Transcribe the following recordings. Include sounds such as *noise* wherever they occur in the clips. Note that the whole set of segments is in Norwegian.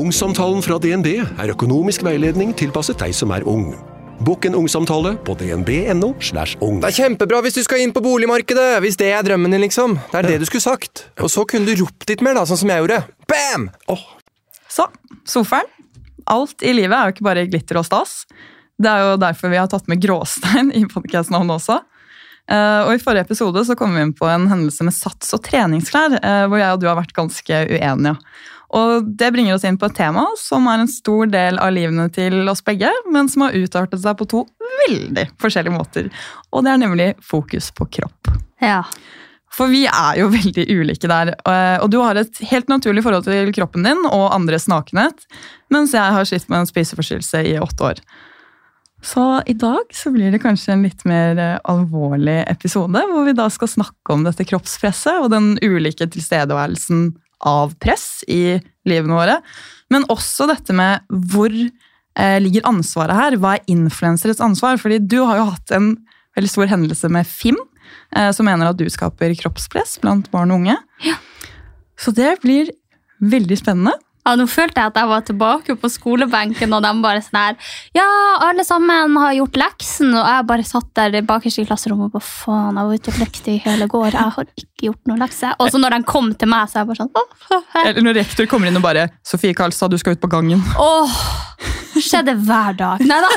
Ungsamtalen fra DNB er økonomisk veiledning tilpasset deg som er ung. Bokk en ungsamtale på dnb.no. slash ung. Det er kjempebra hvis du skal inn på boligmarkedet, hvis det er drømmen din, liksom. Det er det du skulle sagt. Og så kunne du ropt litt mer, da, sånn som jeg gjorde. Bam! Så, sofaen. Alt i livet er jo ikke bare glitter og stas. Det er jo derfor vi har tatt med gråstein i podkastnavnet også. Eh, og I forrige episode så kom vi inn på en hendelse med sats og treningsklær, eh, hvor jeg og du har vært ganske uenige. Og Det bringer oss inn på et tema som er en stor del av livene til oss begge, men som har utartet seg på to veldig forskjellige måter. Og det er nemlig fokus på kropp. Ja. For vi er jo veldig ulike der. eh, Og du har et helt naturlig forhold til kroppen din og andres nakenhet, mens jeg har slitt med en spiseforstyrrelse i åtte år. Så i dag så blir det kanskje en litt mer eh, alvorlig episode, hvor vi da skal snakke om dette kroppspresset og den ulike tilstedeværelsen av press i livene våre. Men også dette med hvor eh, ligger ansvaret her? Hva er influenserets ansvar? Fordi du har jo hatt en veldig stor hendelse med Fim, eh, som mener at du skaper kroppspress blant barn og unge. Ja. Så det blir veldig spennende. Ja, nå følte jeg at jeg var tilbake på skolebenken, og de bare sånn her Ja, alle sammen har gjort leksen, og jeg bare satt der bakerst i klasserommet og bare faen, jeg var ute og lekte i hele går, jeg har ikke gjort noe lekse. Og så når de kom til meg, så er jeg bare sånn åh. Eller når rektor kommer inn og bare 'Sofie Karlstad, du skal ut på gangen'. Åh, skjedde hver dag. *laughs* Nei da,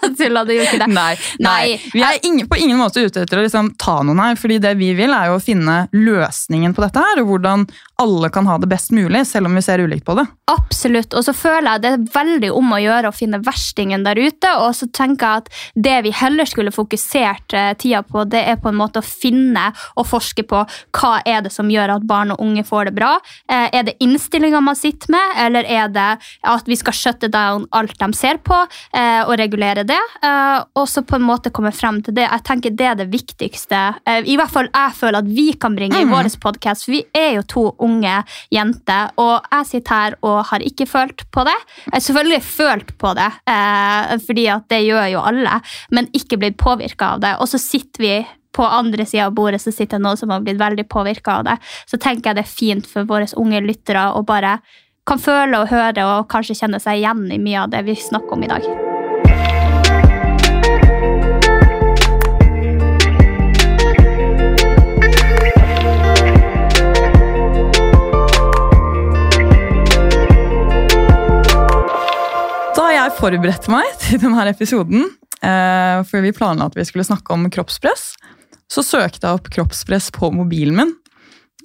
*laughs* tulla, du gjorde ikke det. Nei, nei. Vi er ingen, på ingen måte ute etter å liksom ta noen her, fordi det vi vil er jo å finne løsningen på dette her, og hvordan alle kan ha det best mulig, selv om vi ser ulikt på det. Absolutt, og så føler jeg det er veldig om å gjøre å finne verstingen der ute, og så tenker jeg at det vi heller skulle fokusert eh, tida på, det er på en måte å finne og forske på hva er det som gjør at barn og unge får det bra. Eh, er det innstillinga man sitter med, eller er det at vi skal shutte down alt de ser på, eh, og regulere det, eh, og så på en måte komme frem til det. Jeg tenker det er det viktigste, eh, i hvert fall jeg føler at vi kan bringe i vår podcast, for vi er jo to unge jenter, og jeg sitter her og har ikke følt på det. Jeg har selvfølgelig følt på det, eh, fordi at det gjør jo alle, men ikke blitt påvirka av det. Og så sitter vi på andre sida av bordet så sitter noen som har blitt veldig påvirka av det. Så tenker jeg det er fint for våre unge lyttere å bare kan føle og høre og kanskje kjenne seg igjen i mye av det vi snakker om i dag. Forberedt meg *laughs* til denne episoden, eh, for vi planla at vi skulle snakke om kroppspress. Så søkte jeg opp kroppspress på mobilen min.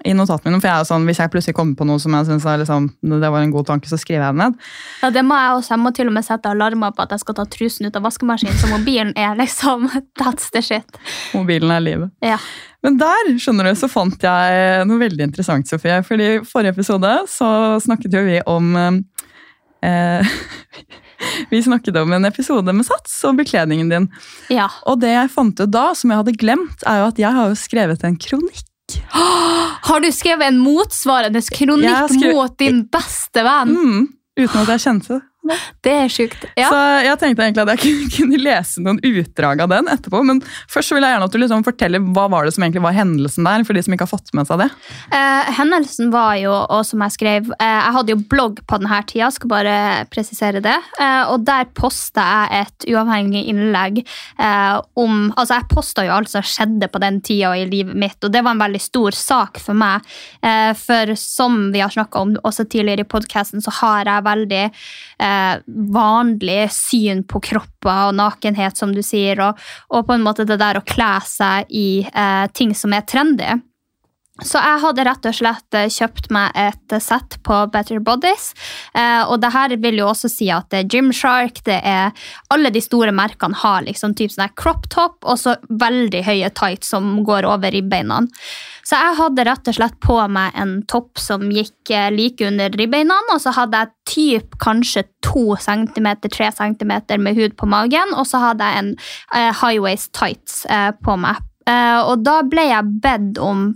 i notatene mine, for jeg er sånn, Hvis jeg plutselig kommer på noe som jeg synes liksom, det var en god tanke, så skriver jeg det ned. Ja, det må jeg også. Jeg må til og med sette alarmer på at jeg skal ta trusen ut av vaskemaskinen, så mobilen er liksom *laughs* That's the shit. Mobilen er livet. Ja. Men der skjønner du, så fant jeg noe veldig interessant, Sofie. fordi I forrige episode så snakket jo vi om eh, *laughs* Vi snakket om en episode med sats og bekledningen din. ja. Og det jeg fant ut da, som jeg hadde glemt, er jo at jeg har jo skrevet en kronikk. *gasps* Har du skrevet en motsvarende kronikk skrevet- mot din beste venn? Mm, uten at jeg kjente det. Det er sjukt. Ja. Så jeg tenkte egentlig at jeg kunne, *laughs* lese noen utdrag av den etterpå. Men først vil jeg gjerne at du liksom forteller hva var det som egentlig var hendelsen der, for de som ikke har fått med seg det. Eh, hendelsen var jo, og som jeg skrev eh, Jeg hadde jo blogg på denne tida, skal bare presisere det. Eh, og der posta jeg et uavhengig innlegg eh, om Altså, jeg posta jo alt som skjedde på den tida i livet mitt, og det var en veldig stor sak for meg. Eh, for som vi har snakka om også tidligere i podkasten, så har jeg veldig eh, vanlig syn på kropper og nakenhet, som du sier, og, og på en måte det der å kle seg i eh, ting som er trendy. Så jeg hadde rett og slett eh, kjøpt meg et eh, sett på Better Bodies. Eh, og det her vil jo også si at det er Gymshark, det er Alle de store merkene har liksom typ sånn crop top og så veldig høye tights som går over ribbeina. Så jeg hadde rett og slett på meg en topp som gikk like under ribbeina, og så hadde jeg typ kanskje to centimeter, tre centimeter med hud på magen, og så hadde jeg en high waist tights på meg. Og da ble jeg bedt om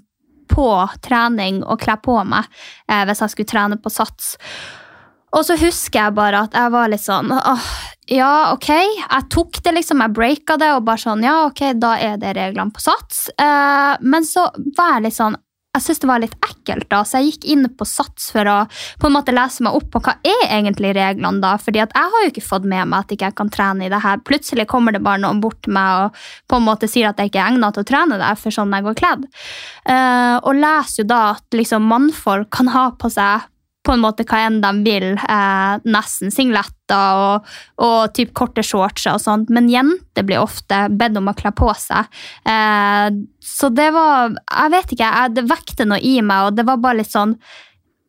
på trening og kle på meg eh, hvis jeg skulle trene på sats. Og så husker jeg bare at jeg var litt sånn åh, Ja, ok. Jeg tok det, liksom. Jeg breaka det og bare sånn Ja, ok, da er det reglene på sats. Eh, men så var jeg litt sånn jeg syntes det var litt ekkelt, da, så jeg gikk inn på Sats for å på en måte lese meg opp på hva er egentlig reglene. da, fordi at jeg har jo ikke fått med meg at ikke jeg kan trene i det her. Plutselig kommer det bare noen bort til meg og på en måte sier at jeg ikke er egnet til å trene der, for sånn jeg går kledd. Uh, og leser jo da at liksom mannfolk kan ha på seg på en måte hva enn de vil. Eh, nesten singletter og, og typ korte shortser og sånt. Men jenter blir ofte bedt om å kle på seg. Eh, så det var Jeg vet ikke, jeg, det vekte noe i meg, og det var bare litt sånn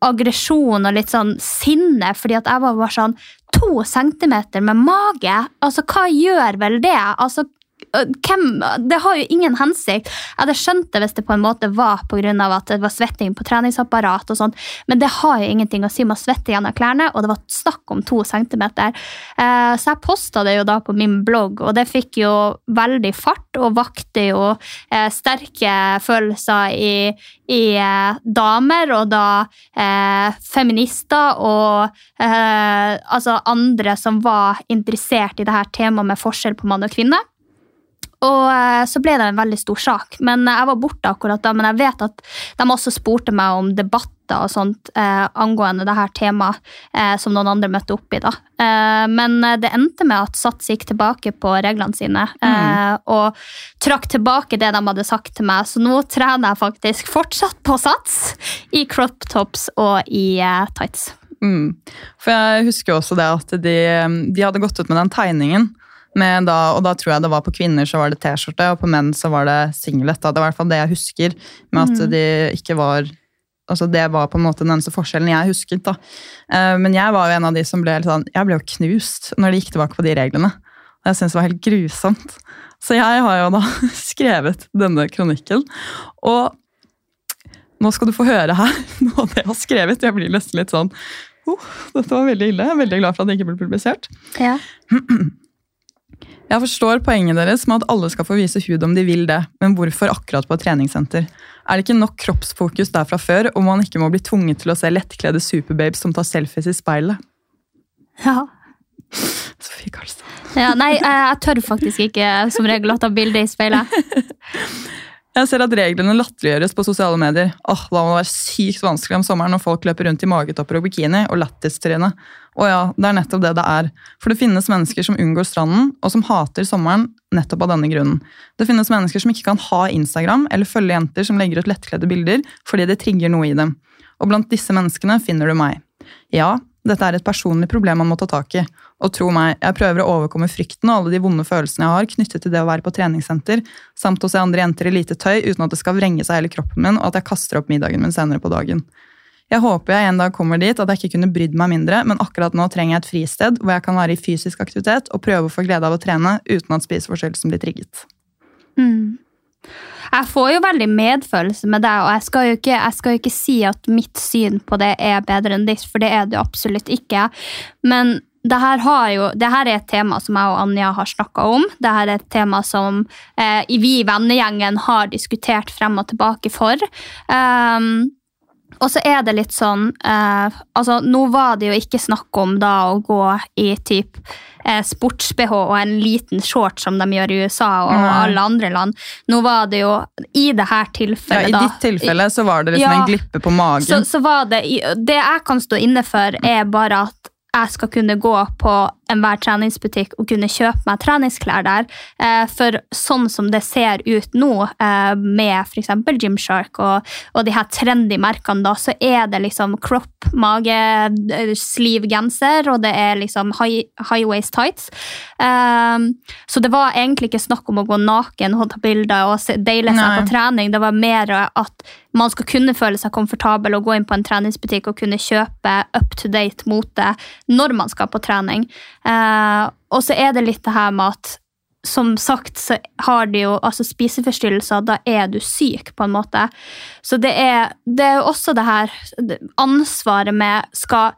aggresjon og litt sånn sinne, fordi at jeg var bare sånn To centimeter med mage? Altså, hva gjør vel det? Altså, hvem, det har jo ingen hensikt. Jeg hadde skjønt det hvis det på en måte var pga. at det var svetting på treningsapparat, og sånt, men det har jo ingenting å si. Man svetter gjennom klærne, og det var snakk om to centimeter. Eh, så jeg posta det jo da på min blogg, og det fikk jo veldig fart og vakte jo eh, sterke følelser i, i eh, damer, og da feminister og altså andre som var interessert i det her temaet med forskjell på mann og kvinne. Og eh, så ble det en veldig stor sak. Men Jeg var borte akkurat da, men jeg vet at de også spurte meg om debatter og sånt eh, angående det her temaet eh, som noen andre møtte opp i. da. Eh, men det endte med at Sats gikk tilbake på reglene sine mm. og trakk tilbake det de hadde sagt til meg. Så nå trener jeg faktisk fortsatt på Sats i crop tops og i eh, tights. Mm. For jeg husker også det at de, de hadde gått ut med den tegningen da, og da tror jeg det var på kvinner så var det T-skjorte, og på menn så var det singlet. Da. Det var i hvert fall det jeg husker. med at mm. de ikke var altså Det var på en måte den eneste forskjellen jeg husket. da. Uh, men jeg var jo en av de som ble sånn, jeg ble jo knust når de gikk tilbake på de reglene. Og jeg syntes det var helt grusomt. Så jeg har jo da *laughs* skrevet denne kronikken. Og nå skal du få høre her *laughs* noe av det jeg har skrevet. Jeg blir nesten litt sånn oh, Dette var veldig ille. Jeg er veldig glad for at det ikke ble publisert. Ja. *clears throat* Jeg forstår poenget deres med at alle skal få vise hud om de vil det, men hvorfor akkurat på et treningssenter? Er det ikke nok kroppsfokus der fra før, om man ikke må bli tvunget til å se lettkledde superbabes som tar selfies i speilet? Ja. *laughs* Sofie Karlstad. Ja, nei, jeg tør faktisk ikke som regel å ta bilde i speilet. *laughs* Jeg ser at reglene latterliggjøres på sosiale medier. Åh, Da må det være sykt vanskelig om sommeren når folk løper rundt i magetopper og bikini og lættistryne. Og ja, det er nettopp det det er. For det finnes mennesker som unngår stranden, og som hater sommeren nettopp av denne grunnen. Det finnes mennesker som ikke kan ha Instagram eller følge jenter som legger ut lettkledde bilder fordi det trigger noe i dem. Og blant disse menneskene finner du meg. Ja, dette er et personlig problem man må ta tak i. Og tro meg, jeg prøver å overkomme frykten og alle de vonde følelsene jeg har knyttet til det å være på treningssenter, samt å se andre jenter i lite tøy uten at det skal vrenge seg hele kroppen min, og at jeg kaster opp middagen min senere på dagen. Jeg håper jeg en dag kommer dit at jeg ikke kunne brydd meg mindre, men akkurat nå trenger jeg et fristed hvor jeg kan være i fysisk aktivitet og prøve å få glede av å trene uten at spiseforstyrrelsen blir trigget. Mm. Jeg får jo veldig medfølelse med deg, og jeg skal, jo ikke, jeg skal jo ikke si at mitt syn på det er bedre enn ditt, for det er det jo absolutt ikke. Men det her, jo, det her, er et tema som jeg og Anja har snakka om. Det her er et tema som eh, vi i vennegjengen har diskutert frem og tilbake for. Um, og så er det litt sånn eh, altså Nå var det jo ikke snakk om da å gå i typ eh, sports-BH og en liten short som de gjør i USA og mm. alle andre land. Nå var det jo i det her tilfellet ja, I ditt tilfelle så var det liksom ja, en glippe på magen. Så, så var det, det jeg kan stå inne for, er bare at jeg skal kunne gå på enhver treningsbutikk og kunne kjøpe meg treningsklær der. Eh, for sånn som det ser ut nå, eh, med f.eks. Gymshark og, og de her trendy merkene, da, så er det liksom crop, mage, eh, sleeve genser, og det er liksom high, high waist tights. Så det var egentlig ikke snakk om å gå naken og ta bilder og deile seg Nei. på trening. Det var mer at man skal kunne føle seg komfortabel og gå inn på en treningsbutikk og kunne kjøpe up to date mote når man skal på trening. Eh, og så er det litt det her med at som sagt så har de jo altså spiseforstyrrelser, da er du syk, på en måte. Så det er, det er også det her ansvaret med skal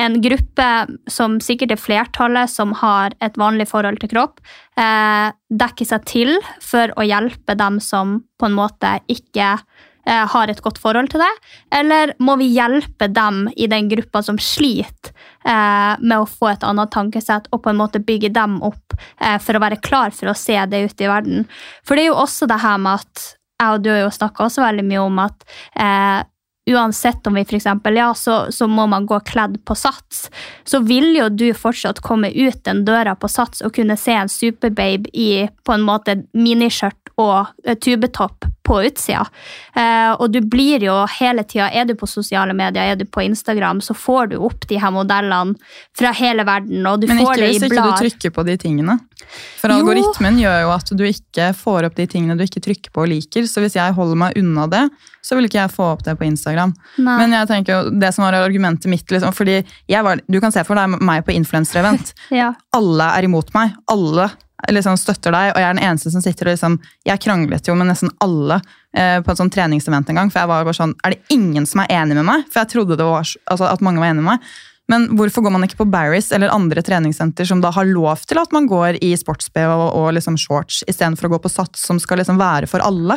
en gruppe som sikkert er flertallet, som har et vanlig forhold til kropp, eh, dekke seg til for å hjelpe dem som på en måte ikke har et godt forhold til det? Eller må vi hjelpe dem i den gruppa som sliter eh, med å få et annet tankesett, og på en måte bygge dem opp eh, for å være klar for å se det ute i verden? For det er jo også det her med at jeg og du har jo snakka også veldig mye om at eh, uansett om vi eksempel, ja, så, så må man gå kledd på sats, så vil jo du fortsatt komme ut den døra på sats og kunne se en superbabe i på en måte miniskjørt og eh, tubetopp på utsida. Eh, og du blir jo hele tida Er du på sosiale medier, er du på Instagram, så får du opp de her modellene fra hele verden, og du Men får det i blad. Men ikke hvis ikke du trykker på de tingene. For Jo. algoritmen gjør jo at du ikke får opp de tingene du ikke trykker på og liker. Så hvis jeg holder meg unna det, så vil ikke jeg få opp det på Instagram. Nei. Men jeg tenker jo, det som var argumentet mitt, liksom, fordi var, du kan se for deg meg på influencer-event. *laughs* Ja. Alle er imot meg. Alle liksom støtter deg, og jeg er den eneste som sitter og liksom Jeg kranglet jo med nesten alle eh, på et sånn treningsevent en gang, for jeg var bare sånn Er det ingen som er enig med meg? For jeg trodde det var, altså, at mange var enig med meg. Men hvorfor går man ikke på Barris eller andre treningssenter som da har lov til at man går i sports-BH og, og liksom shorts, istedenfor å gå på Sats, som skal liksom være for alle?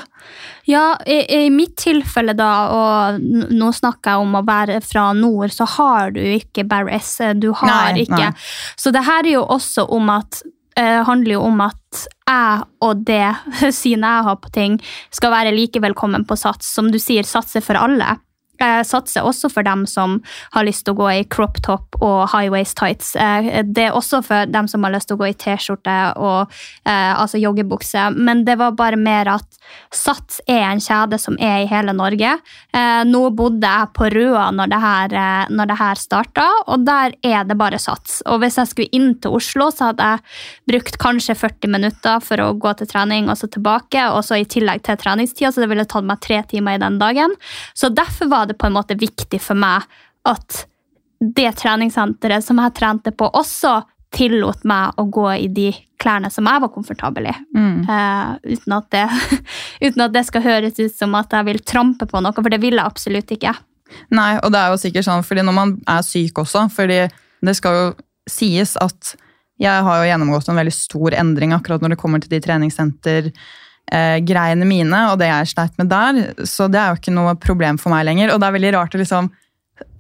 Ja, i, i mitt tilfelle da, og nå snakker jeg om å være fra nord, så har du ikke Barris. Du har Nei, ikke. nei. Så det her er jo også om at eh, handler jo om at jeg og det *laughs* synet jeg har på ting, skal være like velkommen på Sats. Som du sier, Sats er for alle. Jeg satser også for dem som har lyst til å gå i crop top og high waist tights. Eh, Det er også for dem som har lyst til å gå i T-skjorte og eh, altså joggebukse. Men det var bare mer at Sats er en kjede som er i hele Norge. Eh, Nå bodde jeg på Røa når det her, eh, her starta, og der er det bare Sats. Og hvis jeg skulle inn til Oslo, så hadde jeg brukt kanskje 40 minutter for å gå til trening og så tilbake, og så i tillegg til treningstida, så det ville tatt meg tre timer i den dagen. Så derfor var det på en måte viktig for meg at det treningssenteret som jeg trente på, også tillot meg å gå i de klærne som jeg var komfortabel i. Eh, uten, at det, *laughs* uten at det skal høres ut som at jeg vil trampe på noe, for det vil jeg absolutt ikke. Nei, og det er jo sikkert sånn, fordi når man er syk også, fordi det skal jo sies at jeg har jo gjennomgått en veldig stor endring akkurat når det kommer til de treningssenter eh, greiene mine, og det jeg sleit med der, så det er jo ikke noe problem for meg lenger. Og det er veldig rart å liksom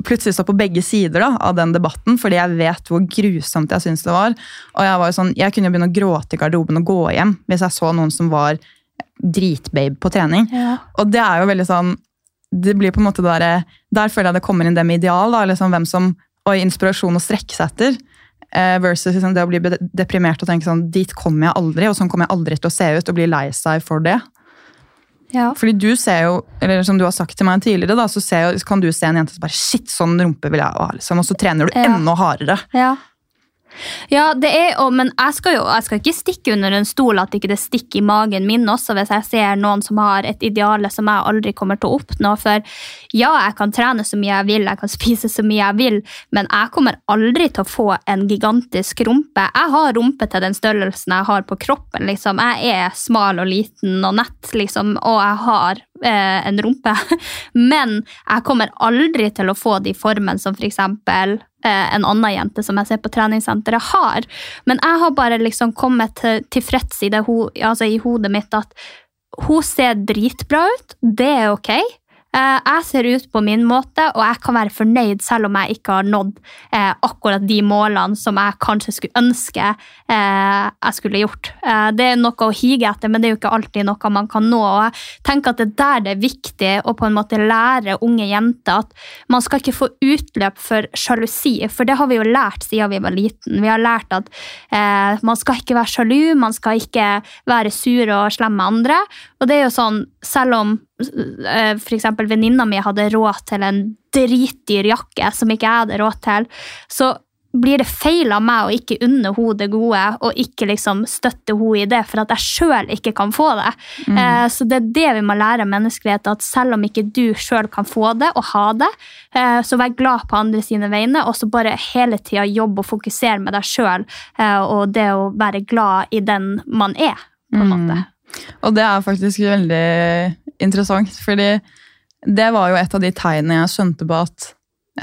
plutselig stå på begge sider da, av den debatten, fordi jeg vet hvor grusomt jeg syns det var. Og jeg var jo sånn, jeg kunne jo begynne å gråte i garderoben og gå hjem hvis jeg så noen som var dritbabe på trening. Og det er jo veldig sånn det blir på en måte der, der føler jeg det kommer inn det med ideal, da, liksom hvem som, og inspirasjon å strekke seg etter. Eh, versus liksom det å bli deprimert og tenke sånn dit kommer jeg aldri, og sånn kommer jeg aldri til å se ut, og bli lei seg for det. Ja. Fordi du ser jo, eller som du har sagt til meg tidligere, da, så ser jo, kan du se en jente som bare shit, sånn rumpe vil jeg ha, liksom, og så trener du Ja. enda hardere. Ja. Ja, det er, jo, men jeg skal jo jeg skal ikke stikke under en stol at ikke det stikker i magen min også, hvis jeg ser noen som har et ideale som jeg aldri kommer til å oppnå. For ja, jeg kan trene så mye jeg vil, jeg kan spise så mye jeg vil, men jeg kommer aldri til å få en gigantisk rumpe. Jeg har rumpe til den størrelsen jeg har på kroppen. liksom. Jeg er smal og liten og nett, liksom, og jeg har en rumpe. *laughs* Men jeg kommer aldri til å få de formene som eksempel eh, en annen jente som jeg ser på treningssenteret har. Men jeg har bare liksom kommet til, tilfreds i, det, altså i hodet mitt at hun ser dritbra ut, det er ok. Eh, jeg ser ut på min måte, og jeg kan være fornøyd selv om jeg ikke har nådd eh, akkurat de målene som jeg kanskje skulle ønske eh, jeg skulle gjort. Det er noe å hige etter, men det er jo ikke alltid noe man kan nå. og jeg tenker at Det er der det er viktig å på en måte lære unge jenter at man skal ikke få utløp for sjalusi, for det har vi jo lært siden vi var liten. Vi har lært at man skal ikke være sjalu, man skal ikke være sur og slem med andre. Og det er jo sånn, selv om eh, f.eks. venninna mi hadde råd til en dritdyr jakke som ikke jeg hadde råd til, så blir det feil av meg å ikke unne henne det gode og ikke liksom støtte henne i det, for at jeg sjøl ikke kan få det. Mm. Eh, så det er det vi må lære menneskelighet, at selv om ikke du sjøl kan få det og ha det, eh, så vær glad på andre sine vegne, og så bare hele tida jobbe og fokusere med deg sjøl eh, og det å være glad i den man er, på en måte. Og det er faktisk veldig interessant, fordi det var jo et av de tegnene jeg skjønte på at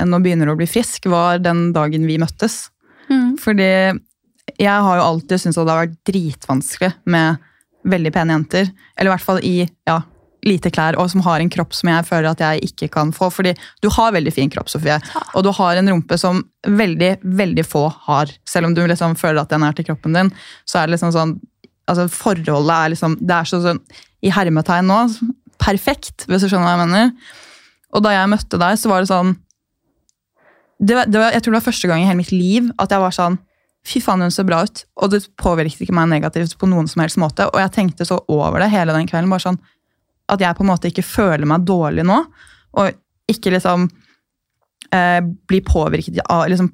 nå begynner å bli frisk, var den dagen vi møttes. Mm. Fordi jeg har jo alltid syntes at det har vært dritvanskelig med veldig pene jenter. Eller i hvert fall i ja, lite klær, og som har en kropp som jeg føler at jeg ikke kan få. Fordi du har veldig fin kropp, Sofie, og du har en rumpe som veldig, veldig få har. Selv om du liksom føler at den er til kroppen din, så er det liksom sånn altså Forholdet er liksom Det er så sånn i hermetegn nå perfekt, hvis du skjønner hva jeg mener. Og da jeg møtte deg, så var det sånn det var, det var, Jeg tror det var første gang i hele mitt liv at jeg var sånn Fy faen, hun ser bra ut. Og det påvirket ikke meg negativt på noen som helst måte. Og jeg tenkte så over det hele den kvelden. bare sånn At jeg på en måte ikke føler meg dårlig nå. Og ikke liksom eh, blir påvirket av liksom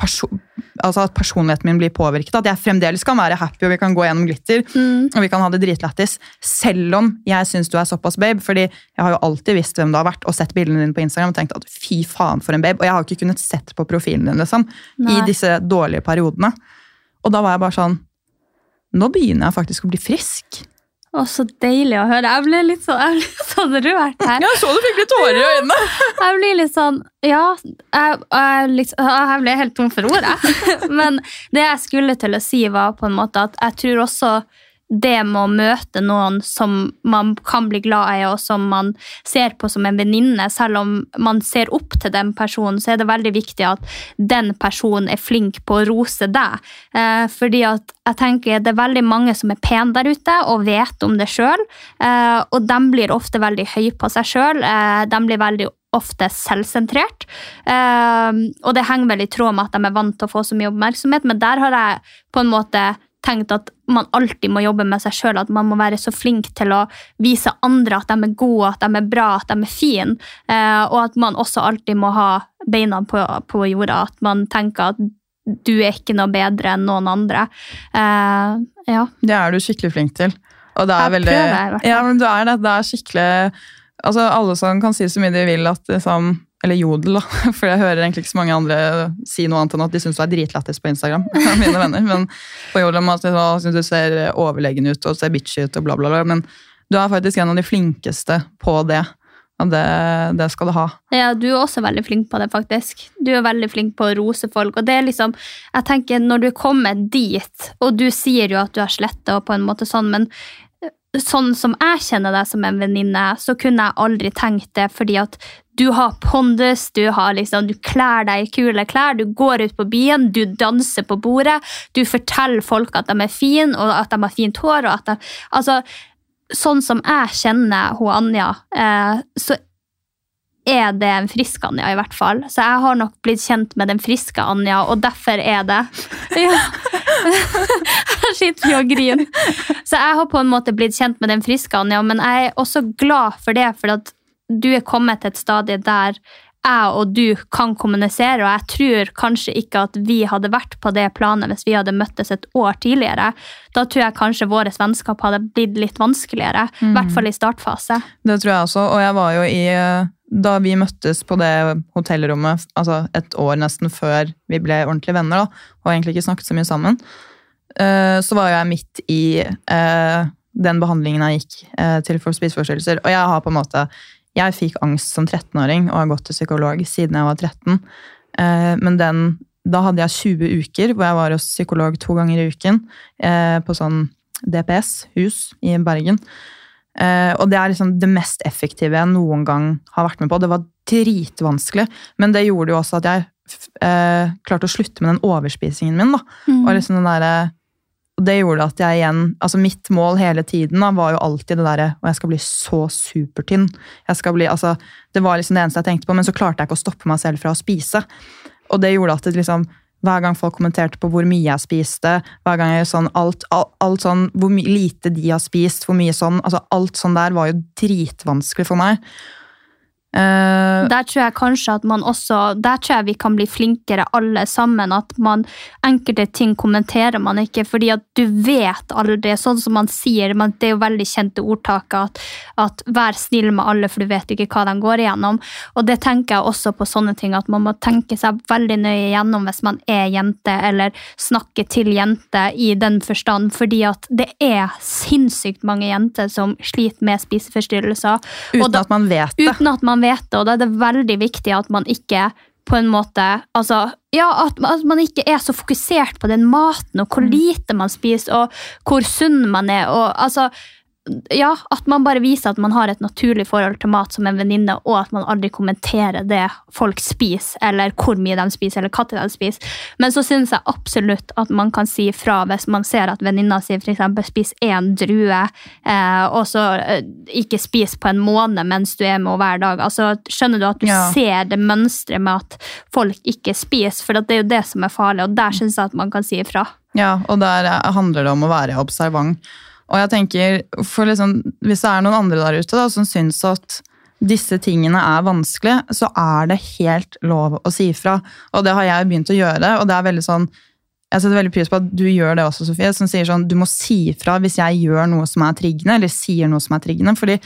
altså at personligheten min blir påvirket. At jeg fremdeles kan være happy og vi kan gå gjennom glitter og vi kan ha det dritlættis. Selv om jeg syns du er såpass babe. fordi jeg har jo alltid visst hvem du har vært og sett bildene dine på Instagram og tenkt at fy faen for en babe. Og jeg har ikke kunnet sett på profilen din liksom, Nei. i disse dårlige periodene. Og da var jeg bare sånn Nå begynner jeg faktisk å bli frisk. Å, så deilig å høre. Jeg ble litt sånn, jeg ble *laughs* sånn rørt her. Jeg så du fikk litt tårer i øynene! *laughs* Jeg blir litt sånn Ja, jeg, jeg, liksom, jeg ble helt tom for ord, jeg. *laughs* Men det jeg skulle til å si, var på en måte at jeg tror også det med å møte noen som man kan bli glad i, og som man ser på som en venninne, selv om man ser opp til den personen, så er det veldig viktig at den personen er flink på å rose deg. Eh, fordi at jeg tenker det er veldig mange som er pene der ute og vet om det sjøl, eh, og de blir ofte veldig høye på seg sjøl. Eh, de blir veldig ofte selvsentrert. Og det henger vel i tråd med at de er vant til å få så mye oppmerksomhet, men der har jeg på en måte tenkt at man alltid må jobbe med seg sjøl, at man må være så flink til å vise andre at de er gode, at de er bra, at de er fine, eh, og at man også alltid må ha beina på, på jorda, at man tenker at du er ikke noe bedre enn noen andre. Uh, ja. Det er du skikkelig flink til. Og det er Jeg veldig, prøver, i hvert fall. Ja, men du er det. Det er skikkelig Altså, alle som kan si så mye de vil at liksom Eller jodel, da. *laughs* For jeg hører egentlig ikke så mange andre si noe annet enn at de syns du er dritlættis på Instagram. *laughs* mine venner. Men på jodel om at du ser overlegen ut og ser bitchy ut og bla, bla, bla. Men du er faktisk en av de flinkeste på det. Og det, det skal du ha. Ja, du er også veldig flink på det, faktisk. Du er veldig flink på å rose folk. Og det er liksom, jeg tenker, når du kommer dit, og du sier jo at du har sletta og på en måte sånn, men eh, sånn som jeg kjenner deg som en venninne, så kunne jeg aldri tenkt det, fordi at du har pondus, du, har liksom, du klær deg i kule klær, du går ut på byen, du danser på bordet, du forteller folk at de er fine, og at de har fint hår, de, altså, sånn som jeg kjenner hun Anja, eh, så er det en frisk Anja, i hvert fall. Så jeg har nok blitt kjent med den friske Anja, og derfor er det *laughs* ja. Jeg sitter jo og griner. Så jeg har på en måte blitt kjent med den friske Anja, men jeg er også glad for det, for at du er kommet til et stadie der jeg og du kan kommunisere, og jeg tror kanskje ikke at vi hadde vært på det planet hvis vi hadde møttes et år tidligere. Da tror jeg kanskje våre vennskap hadde blitt litt vanskeligere, i hvert fall i startfase. Det tror jeg også. Og jeg var jo i eh, Da vi møttes på det hotellrommet altså et år nesten før vi ble ordentlige venner, da, og egentlig ikke snakket så mye sammen, eh, så var jeg midt i eh, den behandlingen jeg gikk til for spiseforstyrrelser. Og jeg har på en måte Jeg fikk angst som 13-åring og har gått til psykolog siden jeg var 13. Eh, Men den, da hadde jeg 20 uker hvor jeg var hos psykolog to ganger i uken eh, på sånn DPS, hus i Bergen. Eh, og det er liksom det mest effektive jeg noen gang har vært med på. Det var dritvanskelig, men det gjorde jo også at jeg klarte å slutte med den overspisingen min. da. Mm. Og liksom den derre og det gjorde at jeg igjen altså Mitt mål hele tiden da, var jo alltid det derre Og jeg skal bli så supertynn. Jeg skal bli, altså, Det var liksom det eneste jeg tenkte på, men så klarte jeg ikke å stoppe meg selv fra å spise. Og det gjorde at det liksom hver gang folk kommenterte på hvor mye jeg spiste, hver gang jeg sånn, alt, alt, alt sånn, hvor lite de har spist, hvor mye sånn altså Alt sånn der var jo dritvanskelig for meg. Uh, der tror jeg kanskje at man også Der tror jeg vi kan bli flinkere alle sammen. At man enkelte ting kommenterer man ikke, fordi at du vet aldri. Sånn som man sier, man, det er jo veldig kjente ordtaket at, at, vær snill med alle, for du vet ikke hva de går igjennom. Og det tenker jeg også på sånne ting, at man må tenke seg veldig nøye gjennom hvis man er jente, eller snakker til jente i den forstand, fordi at det er sinnssykt mange jenter som sliter med spiseforstyrrelser. Uten da, at man vet det. Uten at man vet det, og da er det veldig viktig at man ikke på en måte altså, ja, at, at, man ikke er så fokusert på den maten og hvor lite man spiser og hvor sunn man er. og altså ja, at man bare viser at man har et naturlig forhold til mat som en venninne, og at man aldri kommenterer det folk spiser, eller hvor mye de spiser, eller hva de spiser. Men så syns jeg absolutt at man kan si fra hvis man ser at venninna si f.eks. spiser én drue, eh, og så eh, ikke spiser på en måned mens du er med henne hver dag. Altså, skjønner du at du Ja. ser det mønsteret med at folk ikke spiser, for det er jo det som er farlig, og der syns jeg at man kan si ifra. Ja, og der handler det om å være observant. Og jeg tenker, liksom, Hvis det er noen andre der ute da, som syns at disse tingene er vanskelig, så er det helt lov å si ifra. Og det har jeg begynt å gjøre. og det er veldig sånn, Jeg setter veldig pris på at du gjør det også, Sofie. Som sier sånn, du må si ifra hvis jeg gjør noe som er triggende, eller sier noe som er triggende. fordi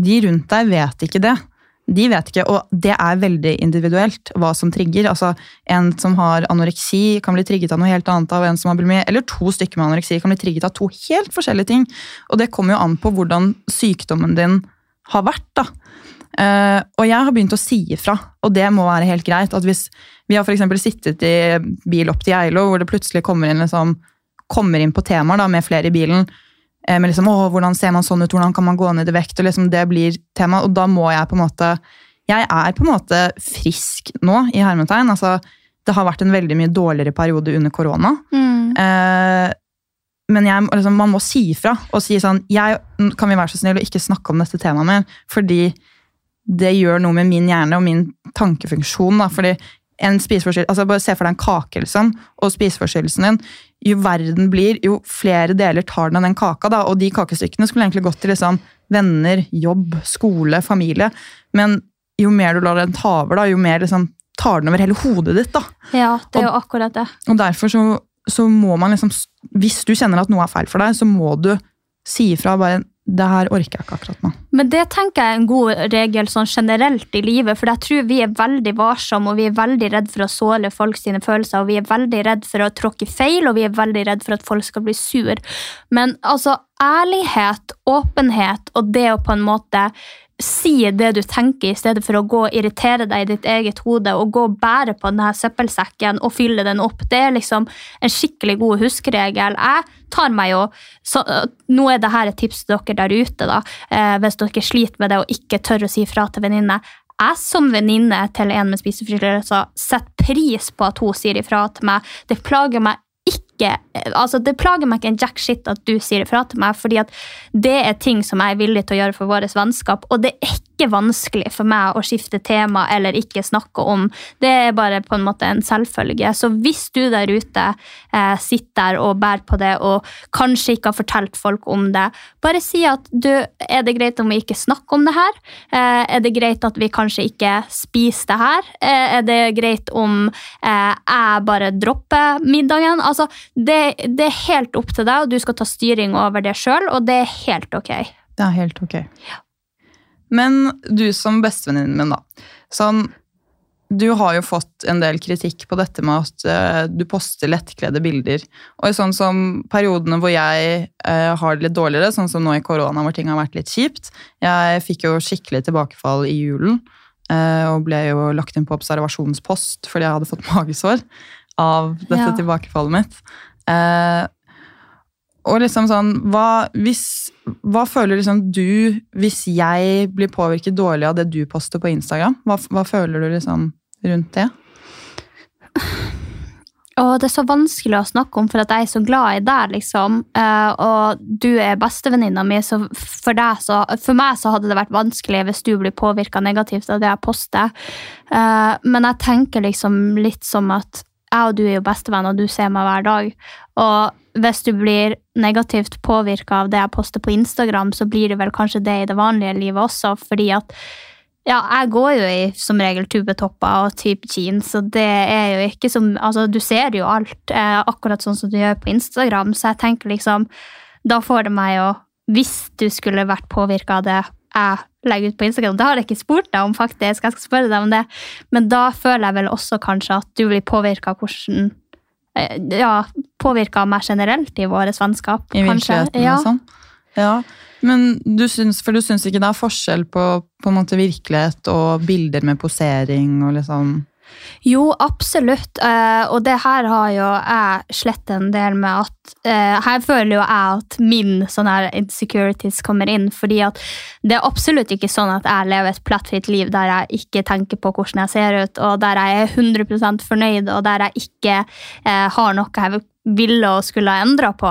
de rundt deg vet ikke det. De vet ikke, og det er veldig individuelt hva som trigger. Altså, En som har anoreksi, kan bli trigget av noe helt annet av en som har bulimi. Eller to stykker med anoreksi kan bli trigget av to helt forskjellige ting. Og det kommer jo an på hvordan sykdommen din har vært. da. Uh, og jeg har begynt å si ifra, og det må være helt greit. at hvis Vi har for sittet i bil opp til Geilo, hvor det plutselig kommer inn, liksom, kommer inn på temaer da, med flere i bilen. Eh, med liksom, å, hvordan ser man sånn ut, hvordan kan man gå ned i vekt? og liksom Det blir tema, og da må jeg på en måte Jeg er på en måte frisk nå, i hermetegn. altså Det har vært en veldig mye dårligere periode under korona. Eh, men jeg, liksom, man må si ifra og si sånn jeg, Kan vi være så snill å ikke snakke om dette temaet mer? Fordi det gjør noe med min hjerne og min tankefunksjon. Da. Fordi en spiseforstyrrelse, altså Bare se for deg en kake liksom, og spiseforstyrrelsen din. Jo verden blir, jo flere deler tar den av den kaka. Da, og de kakestykkene skulle egentlig gått til liksom, venner, jobb, skole, familie. Men jo mer du lar den ta over, da, jo mer liksom, tar den over hele hodet ditt. da. Ja, det er jo akkurat det. Og derfor så, så må man liksom Hvis du kjenner at noe er feil for deg, så må du si ifra. bare, det her orker jeg ikke akkurat nå. Men det tenker jeg er en god regel sånn generelt i livet, for jeg tror vi er veldig varsomme, og vi er veldig redd for å såle folk sine følelser, og vi er veldig redd for å tråkke feil, og vi er veldig redd for at folk skal bli sur. Men altså, ærlighet, åpenhet og det å på en måte si det du tenker, i stedet for å gå og irritere deg i ditt eget hode og gå og bære på denne søppelsekken og fylle den opp. Det er liksom en skikkelig god huskeregel. Jeg tar meg jo så, Nå er dette et tips til dere der ute, da, eh, hvis dere sliter med det og ikke tør å si fra til venninne. Jeg som venninne til en med spiseforstyrrelser setter pris på at hun sier ifra til meg. Det plager meg ikke altså Det plager meg ikke en jack shit at du sier ifra til meg, fordi at det er ting som jeg er villig til å gjøre for vårt vennskap, og det er ikke vanskelig for meg å skifte tema eller ikke snakke om. Det er bare på en måte en selvfølge. Så hvis du der ute eh, sitter der og bærer på det, og kanskje ikke har fortalt folk om det, bare si at du, er det greit om vi ikke snakker om det her? Eh, er det greit at vi kanskje ikke spiser det her? Eh, er det greit om eh, jeg bare dropper middagen? Altså, det, det er helt opp til deg, og du skal ta styring over det sjøl, og det er helt ok. Det er helt ok. Men du som bestevenninnen min, da. Sånn, du har jo fått en del kritikk på dette med at uh, du poster lettkledde bilder. Og i sånn som periodene hvor jeg uh, har det litt dårligere, sånn som nå i korona hvor ting har vært litt kjipt Jeg fikk jo skikkelig tilbakefall i julen. uh, og ble jo lagt inn på observasjonspost fordi jeg hadde fått *laughs* magesår av dette Ja. tilbakefallet mitt. Eh, og liksom sånn, hva, hvis, hva føler liksom du hvis jeg blir påvirket dårlig av det du poster på Instagram? Hva, hva føler du liksom rundt det? Og det er så vanskelig å snakke om, for at jeg er så glad i deg, liksom. Eh, og du er bestevenninna mi, så for, deg så for meg så hadde det vært vanskelig hvis du blir påvirka negativt av det jeg poster. Eh, men jeg tenker liksom litt som at jeg og du er jo bestevenner, og du ser meg hver dag. Og hvis du blir negativt påvirka av det jeg poster på Instagram, så blir det vel kanskje det i det vanlige livet også, fordi at ja, jeg går jo i som regel tubetopper og type jeans, og det er jo ikke som Altså, du ser jo alt eh, akkurat sånn som du gjør på Instagram, så jeg tenker liksom Da får det meg jo Hvis du skulle vært påvirka av det jeg legger ut på Instagram, det har jeg ikke spurt deg om, faktisk, jeg skal spørre deg om det, men da føler jeg vel også kanskje at du blir påvirka av hvordan eh, Ja, påvirka meg generelt i våre vennskap, I kanskje. virkeligheten Ja. og sånn? Ja, men du syns, for du syns ikke det er forskjell på, på en måte virkelighet og bilder med posering og liksom Jo, absolutt. Eh, og det her har jo jeg slett en del med at eh, Her føler jo jeg at min sånn her insecurities kommer inn. fordi at det er absolutt ikke sånn at jeg lever et plettfritt liv der jeg ikke tenker på hvordan jeg ser ut, og der jeg er 100 fornøyd, og der jeg ikke eh, har noe jeg ville og skulle ha endra på.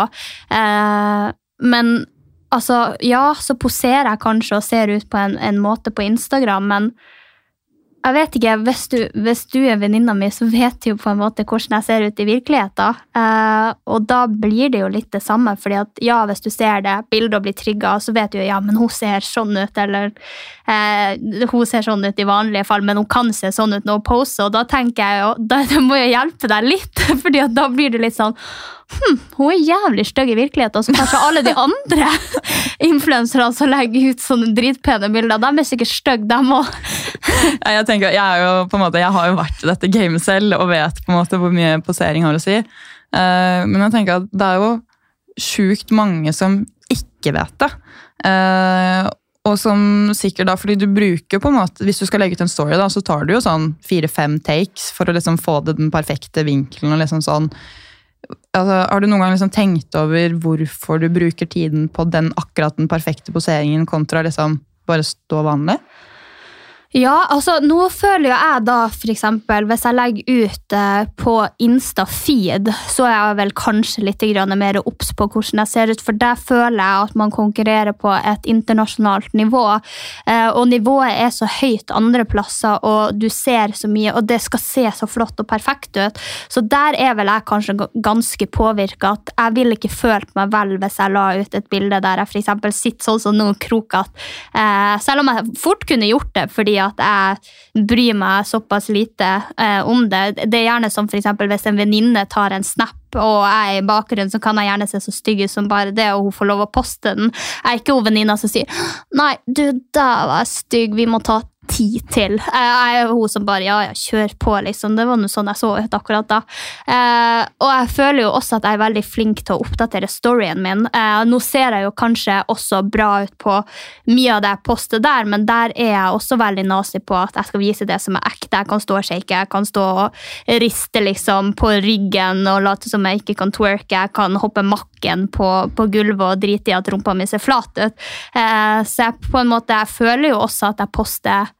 Men altså, ja, så poserer jeg kanskje og ser ut på en, en måte på Instagram, men jeg vet ikke, hvis du, hvis du er venninna mi, så vet du jo på en måte hvordan jeg ser ut i virkeligheten. Eh, og da blir det jo litt det samme, fordi at ja, hvis du ser det bildet og blir trigga, så vet du jo ja, men hun ser sånn ut, eller eh, hun ser sånn ut i vanlige fall, men hun kan se sånn ut når hun poser, og da tenker jeg jo da, må jo hjelpe deg litt, *laughs* fordi at da blir det litt sånn hm, hun er jævlig stygg i virkeligheten, og så kanskje alle de andre *laughs* influenserne som legger ut sånne dritpene bilder, de er sikkert stygge, dem òg. *laughs* Jeg tenker, jeg, er jo, på en måte, jeg har jo vært i dette gamet selv og vet på en måte hvor mye posering har å si. Uh, men jeg tenker at det er jo sjukt mange som ikke vet det. Uh, og som sikkert da, fordi du bruker på en måte, Hvis du skal legge ut en story, da, så tar du jo sånn fire-fem takes for å liksom få det den perfekte vinkelen. og liksom sånn. Altså, har du noen gang liksom tenkt over hvorfor du bruker tiden på den akkurat den perfekte poseringen kontra liksom bare stå vanlig? Ja, altså nå føler jo jeg da eksempel, hvis jeg legger ut eh, på Insta-feed, så er jeg vel kanskje litt mer obs på hvordan jeg ser ut, for der føler jeg at man konkurrerer på et internasjonalt nivå. Eh, og nivået er så høyt andre plasser, og du ser så mye, og det skal se så flott og perfekt ut. Så der er vel jeg kanskje ganske påvirka. At jeg ville ikke følt meg vel hvis jeg la ut et bilde der jeg eksempel sitter sånn som nå krokete. Eh, selv om jeg fort kunne gjort det, fordi at jeg bryr meg såpass lite eh, om det. Det er gjerne som eksempel hvis en venninne tar en snap og jeg er i bakgrunnen, så kan jeg gjerne se så stygg ut som bare det, og hun får lov å poste den. Jeg er ikke hun venninna som sier 'nei, du, der var jeg stygg, vi må ta ti til'. Jeg er hun som bare 'ja, ja, kjør på', liksom. Det var noe sånn jeg så ut akkurat da. Eh, og jeg føler jo også at jeg er veldig flink til å oppdatere storyen min. Eh, nå ser jeg jo kanskje også bra ut på mye av det jeg poster der, men der er jeg også veldig nazi på at jeg skal vise det som er ekte. Jeg kan stå og shake, jeg kan stå og riste liksom på ryggen og late som jeg ikke kan twerke, jeg kan hoppe makken på, på gulvet og drite i at rumpa mi ser flat ut. Eh, så jeg på en måte, jeg føler jo også at jeg poster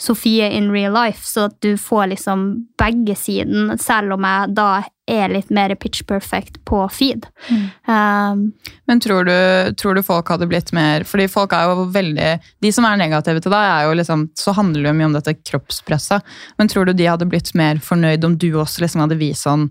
Sofie in real life, så at du får liksom begge siden, selv om jeg da er litt mer pitch perfect på feed. Um, Men tror du, tror du folk hadde blitt mer Fordi folk er jo veldig De som er negative til deg, er jo liksom, så handler det jo mye om dette kroppspresset. Men tror du de hadde blitt mer fornøyd om du også liksom hadde vist sånn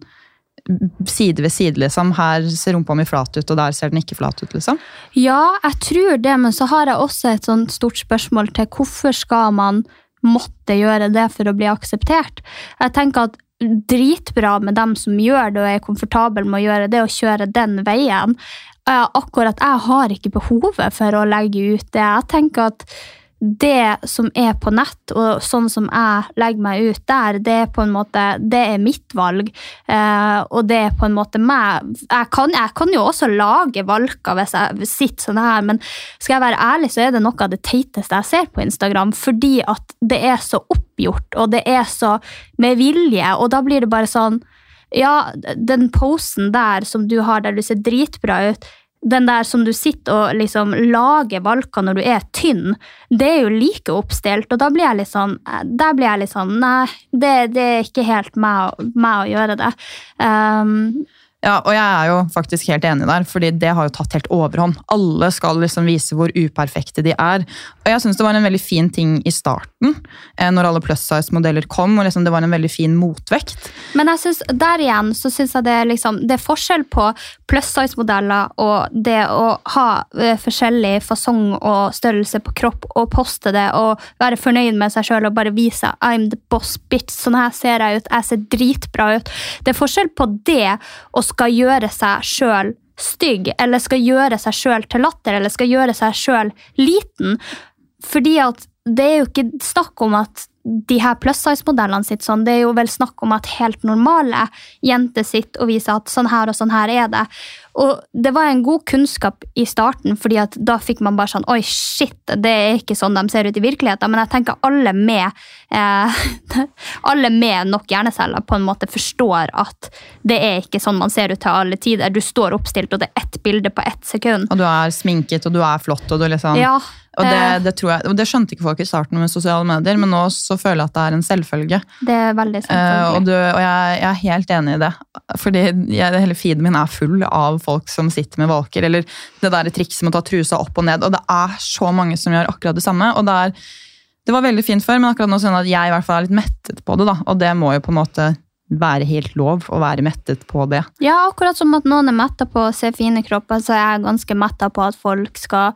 side ved side, liksom? Her ser rumpa mi flat ut, og der ser den ikke flat ut, liksom? Ja, jeg tror det, men så har jeg også et sånt stort spørsmål til hvorfor skal man måtte gjøre det for å bli akseptert? Jeg tenker at dritbra med dem som gjør det og er komfortable med å gjøre det og kjøre den veien. Akkurat jeg har ikke behovet for å legge ut det. Jeg tenker at det som er på nett, og sånn som jeg legger meg ut der, det er på en måte, det er mitt valg. Eh, og det er på en måte meg. Jeg kan, jeg kan jo også lage valker hvis jeg sitter sånn her, men skal jeg være ærlig, så er det noe av det teiteste jeg ser på Instagram, fordi at det er så oppgjort, og det er så med vilje, og da blir det bare sånn ja, den posen der som du har der du ser dritbra ut, den der som du sitter og liksom lager valker når du er tynn, det er jo like oppstilt. Og da blir jeg litt sånn Der blir jeg litt sånn Nei, det, det er ikke helt meg, meg å gjøre det. Um, Ja, og jeg er jo faktisk helt enig der, fordi det har jo tatt helt overhånd. Alle skal liksom vise hvor uperfekte de er. Og jeg syns det var en veldig fin ting i starten, eh, når alle plus size-modeller kom, og liksom det var en veldig fin motvekt. Men jeg synes, der igjen så syns jeg det er, liksom, det er forskjell på plus size-modeller og det å ha eh, forskjellig fasong og størrelse på kropp og poste det og være fornøyd med seg sjøl og bare vise I'm the boss bitch. Sånn her ser jeg ut. Jeg ser dritbra ut. Det er forskjell på det og skal gjøre seg sjøl stygg, eller skal gjøre seg sjøl til latter, eller skal gjøre seg sjøl liten. Fordi at det er jo ikke snakk om at de her plus size-modellene sitt sånn, det er jo vel snakk om at helt normale jenter sitter og viser at sånn her og sånn her er det. Og det var en god kunnskap i starten, fordi at da fikk man bare sånn Oi, shit, det er ikke sånn de ser ut i virkeligheten. Men jeg tenker alle med eh, *laughs* alle med nok hjerneceller på en måte forstår at det er ikke sånn man ser ut til alle tider. Du står oppstilt, og det er ett bilde på ett sekund. Og du er sminket, og du er flott, og du liksom Ja, Og det, eh, det, tror jeg, og det skjønte ikke folk i starten med sosiale medier, men nå så føler jeg at det er en selvfølge. det er veldig uh, og selvfølgelig. du, og jeg, jeg er helt enig i det. Fordi jeg, hele feeden min er full av folk som sitter med valker, eller det der trikset med å ta trusa opp og ned. Og det er så mange som gjør akkurat det samme. og det er det var veldig fint før, men akkurat nå sånn at jeg i hvert fall er litt mettet på det. da, Og det må jo på en måte være helt lov å være mettet på det. Ja, akkurat som at noen er metta på å se fine kropper, så er jeg ganske metta på at folk skal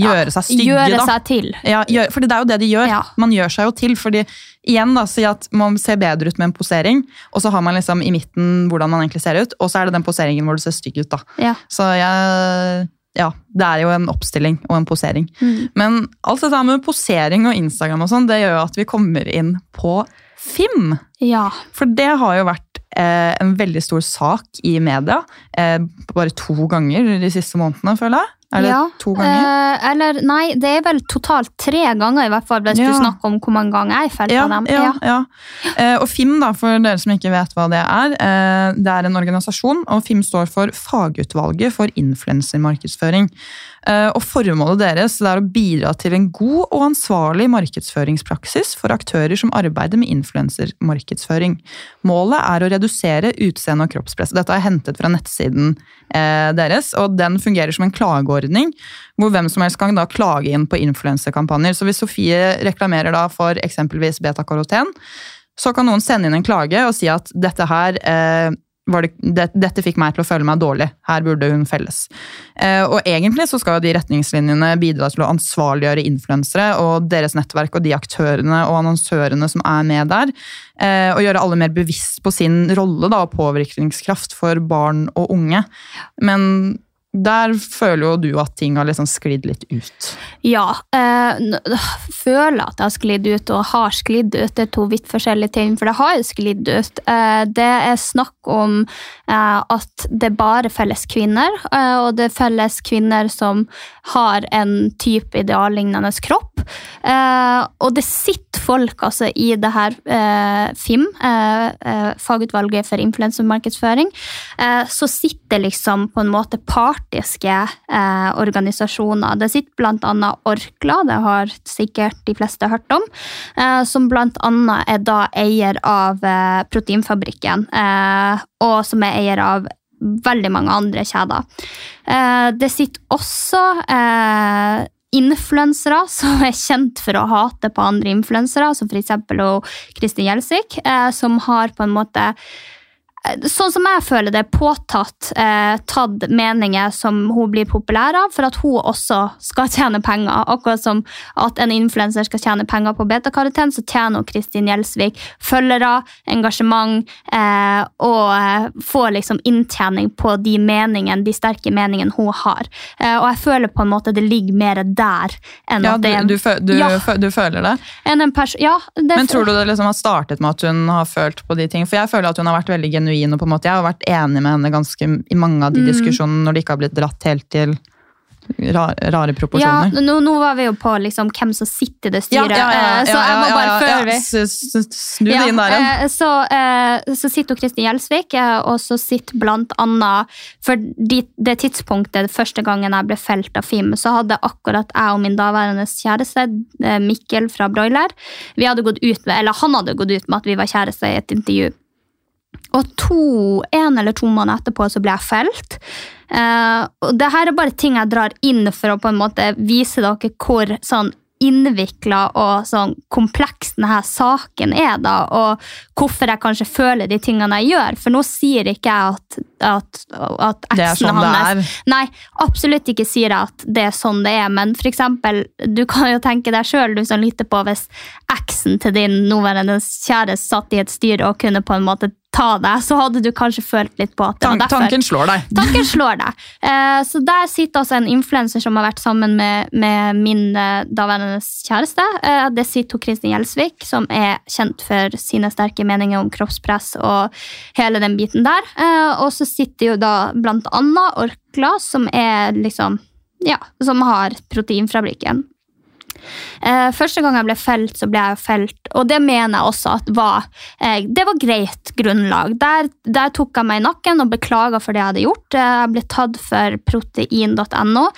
Gjøre seg stygge, gjøre da. seg til. Ja, gjør, fordi det er jo det de gjør. Ja. Man gjør seg jo til. fordi igjen da, Si at man ser bedre ut med en posering, og så har man liksom i midten hvordan man egentlig ser ut, og så er det den poseringen hvor du ser stygg ut. da. Ja. Så jeg, ja, det er jo en oppstilling og en posering. Mm. Men alt dette med posering og Instagram og sånn, det gjør jo at vi kommer inn på Fim. ja. For det har jo vært eh, en veldig stor sak i media. Eh, bare to ganger de siste månedene, føler jeg. Er det ja. to ganger? Eh, eller nei, det er vel totalt tre ganger, i hvert fall, hvis Ja. du snakker om hvor mange ganger jeg felte Ja, dem. ja, ja. Eh, og FIM, da, for dere som ikke vet hva det er, eh, det er en organisasjon, og FIM står for Fagutvalget for influensermarkedsføring. Eh, og Formålet deres er å bidra til en god og ansvarlig markedsføringspraksis for aktører som arbeider med influensermarkedsføring. Målet er å redusere utseende og kroppspress. Dette er hentet fra nettsiden eh, deres, og den fungerer som en klageordning, hvor hvem som helst kan da klage inn på influenserkampanjer. Så hvis Sofie reklamerer da for eksempelvis betakaroten, så kan noen sende inn en klage og si at dette her eh, det, det, dette fikk meg til å føle meg dårlig. Her burde hun felles. Eh, og egentlig så skal jo de retningslinjene bidra til å ansvarliggjøre influensere og deres nettverk og de aktørene og annonsørene som er med der. Eh, og gjøre alle mer bevisst på sin rolle da, og påvirkningskraft for barn og unge. Men der føler jo du at ting har liksom sklidd litt ut. Ja. eh, føler at det har sklidd ut og har sklidd ut. Det er to vidt forskjellige ting, for det har jo sklidd ut. Eh, det er snakk om eh, at det bare felles kvinner, og det felles kvinner som har en type ideallignende kropp. Og det sitter folk altså i det her FIM, fagutvalget for influensermarkedsføring, så sitter liksom på en måte partiske eh, organisasjoner. Det sitter annet Orkla, det har sikkert de fleste hørt om, eh, som annet er da eier av eh, Proteinfabrikken, eh, og som er eier av veldig mange andre kjeder. Eh, det sitter også eh, influensere som er kjent for å hate på andre influensere, som f.eks. Kristin Gjelsvik, som har på en måte Sånn som jeg føler det, påtatt eh, tatt meninger som hun blir populær av, for at hun også skal *laughs* tjene penger. Akkurat som at en influenser skal tjene penger på betakaroten, så tjener hun Kristin Gjelsvik følgere, engasjement, eh, og eh, får liksom inntjening på de meningene, de sterke meningene hun har. Eh, og jeg føler på en måte det ligger mer der enn Ja, at det er du, du, Ja. du føler det? en ja, det Men tror du det liksom har startet med at hun har følt på de tingene? For jeg føler at hun har vært veldig genuin, og på en måte jeg har vært enig med henne ganske i mange av de Mm. diskusjonene når det ikke har blitt dratt helt til Rare, rare Ja, nå, nå var vi jo på liksom hvem som sitter i det styret, Ja, så jeg må bare før vi Snu det inn der igjen. eh, Så, eh, så sitter jo Kristin Gjelsvik, eh, og så sitter blant annet For det tidspunktet, første gangen jeg ble felt av FIM, så hadde akkurat jeg og min daværende kjæreste, eh, Mikkel fra Broiler, vi hadde gått ut med, eller han hadde gått ut med at vi var kjærester i et intervju. Og to, en eller to måneder etterpå så ble jeg felt. Uh, og det her er bare ting jeg drar inn for å på en måte vise dere hvor sånn innvikla og sånn kompleks denne saken er, da, og hvorfor jeg kanskje føler de tingene jeg gjør. For nå sier ikke jeg at, at, at Det er sånn sånn det er. Nei, absolutt ikke sier jeg at det er sånn det er, men for eksempel, du kan jo tenke deg sjøl, du som lytter på, hvis eksen til din nåværende kjæreste satt i et styre og kunne på en måte ta deg, så hadde du kanskje følt litt på at det Tan var derfor. tanken slår deg. Tanken slår deg. Eh, så der sitter altså en influenser som har vært sammen med, med min eh, daværende kjæreste. Eh, det sitter hun Kristin Gjelsvik, som er kjent for sine sterke meninger om kroppspress og hele den biten der. Eh, og så sitter jo da blant annet Orkla, som er liksom Ja, som har Proteinfabrikken. Eh, første gang jeg ble felt, så ble jeg felt, og det mener jeg også at var eh, Det var greit grunnlag. Der, der tok jeg meg i nakken og beklaga for det jeg hadde gjort. Eh, Jeg ble tatt for protein.no.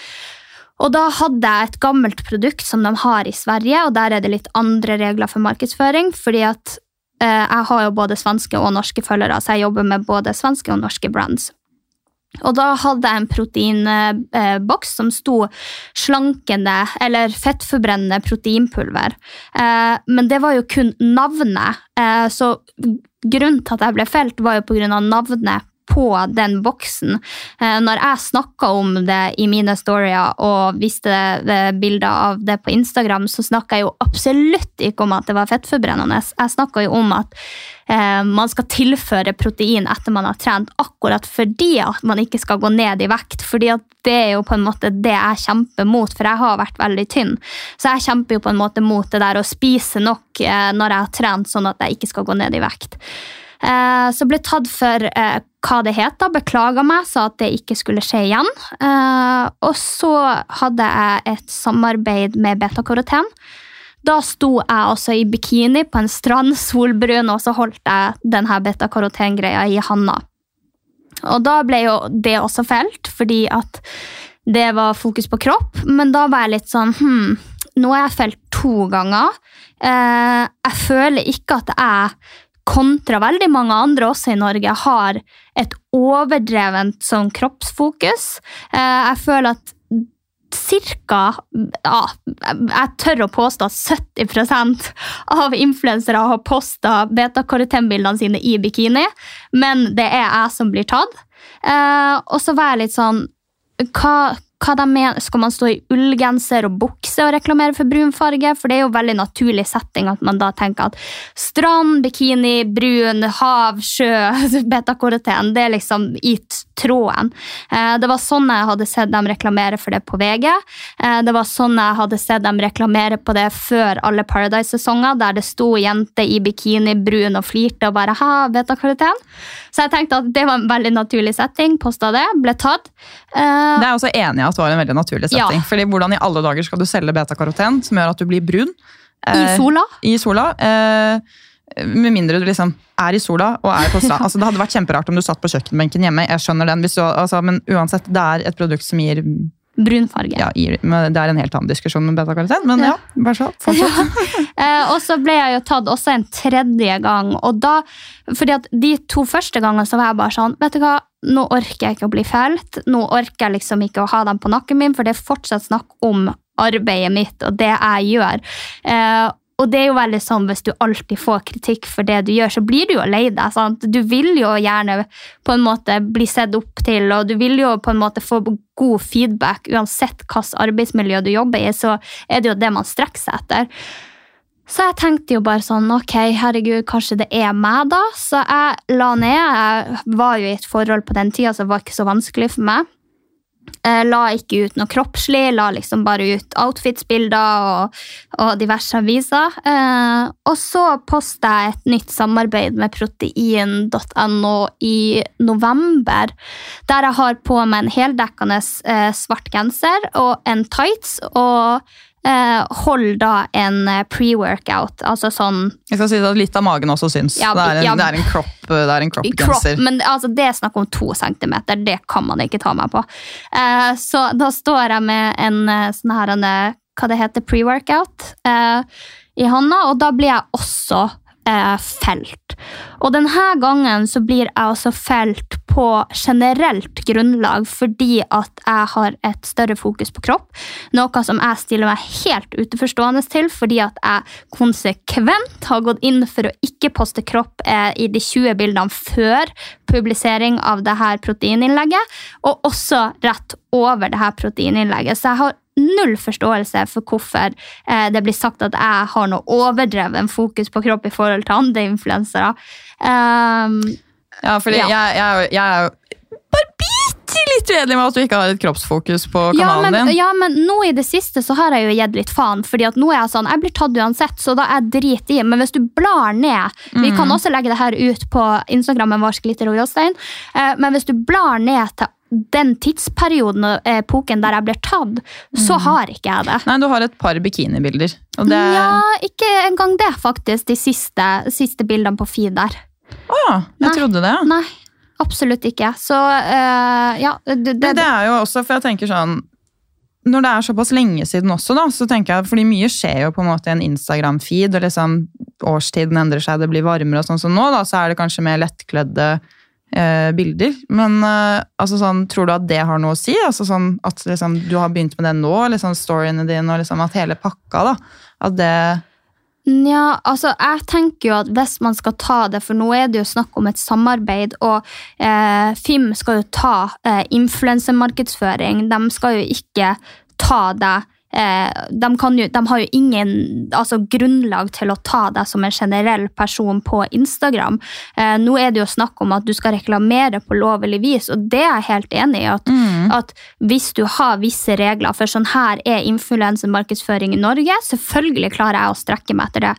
Og da hadde jeg et gammelt produkt som de har i Sverige, og der er det litt andre regler for markedsføring. fordi at eh, jeg har jo både svenske og norske følgere, så jeg jobber med både svenske og norske brands. Og da hadde jeg en proteinboks som sto slankende eller fettforbrennende proteinpulver. Eh, men det var jo kun navnet. Eh, så grunnen til at jeg ble felt, var jo av navnet på den boksen. Eh, når jeg snakka om det i mine storyer og viste bilder av det på Instagram, så snakka jeg jo absolutt ikke om at det var fettforbrennende. Jeg snakka jo om at eh, man skal tilføre protein etter man har trent, akkurat fordi at man ikke skal gå ned i vekt. fordi at det er jo på en måte det jeg kjemper mot, for jeg har vært veldig tynn. Så jeg kjemper jo på en måte mot det der å spise nok eh, når jeg har trent, sånn at jeg ikke skal gå ned i vekt. Så ble tatt for hva det het, da, beklaga meg, sa at det ikke skulle skje igjen. Eh, og så hadde jeg et samarbeid med betakaroten. Da sto jeg også i bikini på en strand, solbrun, og så holdt jeg denne betakaroten-greia i handa. Og da ble jo det også felt, fordi at det var fokus på kropp. Men da var jeg litt sånn hm, nå har jeg felt to ganger. Eh, jeg føler ikke at jeg, kontra veldig mange andre også i Norge, har et overdrevent sånn kroppsfokus. Eh, jeg føler at cirka ja, Jeg tør å påstå at 70% av influensere har posta betakarotenbildene sine i bikini, men det er jeg som blir tatt. Eh, og så var jeg litt sånn hva, hva de mener, Skal man stå i ullgenser og bukse og reklamere for brun farge? For det er jo veldig naturlig setting at man da tenker at strand, bikini, brun, hav, sjø, *laughs* betakaroten, det er liksom i tråden. Eh, Det var sånn jeg hadde sett dem reklamere for det på VG. Eh, Det var sånn jeg hadde sett dem reklamere på det før alle Paradise-sesonger, der det sto jente i bikini, brun og flirte og bare ha, betakaroten. Så jeg tenkte at det var en veldig naturlig setting. Posta det, ble tatt. Uh, Det er jeg også enig i at var en veldig naturlig Ja. setting. Fordi Hvordan i alle dager skal du selge betakaroten som gjør at du blir brun? I Eh, sola. I sola. Uh, med mindre du liksom er i sola og er på strand. *laughs* Altså, det hadde vært kjemperart om du satt på kjøkkenbenken hjemme. jeg skjønner den, du, altså, Men uansett, det er et produkt som gir Brun farge. ja, Det er en helt annen diskusjon med betakaroten, men ja, Ja. bare så. Fortsett. Ja. *laughs* og så ble jeg jo tatt også en tredje gang. Og da, fordi at de to første gangene så var jeg bare sånn Vet du hva, nå orker jeg ikke å bli felt. Nå orker jeg liksom ikke å ha dem på nakken min, for det er fortsatt snakk om arbeidet mitt og det jeg gjør. Og det er jo veldig sånn hvis du alltid får kritikk for det du gjør, så blir du jo lei deg. sant? Du vil jo gjerne på en måte bli sett opp til, og du vil jo på en måte få god feedback uansett hvilket arbeidsmiljø du jobber i, så er det jo det man strekker seg etter. Så jeg tenkte jo bare sånn, ok, herregud, kanskje det er meg da. Så jeg la ned. Jeg var jo i et forhold på den tida, det var ikke så vanskelig for meg. Eh, la ikke ut noe kroppslig, la liksom bare ut outfits-bilder og, og diverse aviser. Eh, og så posta jeg et nytt samarbeid med protein.no i november, der jeg har på meg en heldekkende eh, svart genser og en tights. og hold da en eh, pre-workout, altså sånn Jeg skal si at Litt av magen også syns. Ja, det, er en, ja. det er en kropp, det er en crop, kroppgenser. men altså, det er snakk om to centimeter, det kan man ikke ta meg på. Eh, så da står jeg med en eh, sånn her, en, eh, hva det heter, pre-workout eh, i hånda, og da blir jeg også eh, felt. Og denne gangen så blir jeg også felt på generelt grunnlag fordi at jeg har et større fokus på kropp. Noe som jeg stiller meg helt utenforstående til, fordi at jeg konsekvent har gått inn for å ikke poste kropp eh, i de 20 bildene før publisering av det her proteininnlegget, og også rett over det her proteininnlegget. Så jeg har null forståelse for hvorfor eh, det blir sagt at jeg har noe overdreven fokus på kropp i forhold til andre influensere. Um, Ja, fordi Ja. Jeg, jeg, jeg litt uenig med at du ikke har et kroppsfokus på ja kanalen men, din. ja, men nå i det siste så har jeg jo gitt litt faen, fordi at nå er jeg sånn, jeg blir tatt uansett, så da er jeg drit i. Men hvis du blar ned, vi Mm. kan også legge det her ut på Instagrammen vår, Glitter og Gråstein, eh, men hvis du blar ned til den tidsperioden og epoken der jeg blir tatt, så har ikke jeg det. Nei, du har et par bikinibilder. Det Ja, ikke engang det, faktisk, de siste, siste bildene på feed der. Å, jeg Nei. trodde det. Nei, absolutt ikke. Så eh, ja, det, det, Men det er jo også, for jeg tenker sånn Når det er såpass lenge siden også, da, så tenker jeg, fordi mye skjer jo på en måte i en Instagram-feed, og liksom årstiden endrer seg, det blir varmere og sånn som nå, da, så er det kanskje mer lettkledde eh, bilder. Men eh, altså sånn, tror du at det har noe å si? Altså sånn At liksom, du har begynt med det nå, liksom storyene dine, og liksom at hele pakka, da, at det Nja, altså jeg tenker jo at hvis man skal ta det, for nå er det jo snakk om et samarbeid, og eh, FIM skal jo ta eh, influensemarkedsføring. De skal jo ikke ta det de, kan jo, de har jo ingen altså, grunnlag til å ta deg som en generell person på Instagram. Eh, nå er det jo snakk om at du skal reklamere på lovlig vis, og det er jeg helt enig i. At, at hvis du har visse regler, for sånn her er influensemarkedsføring i Norge, selvfølgelig klarer jeg å strekke meg etter det.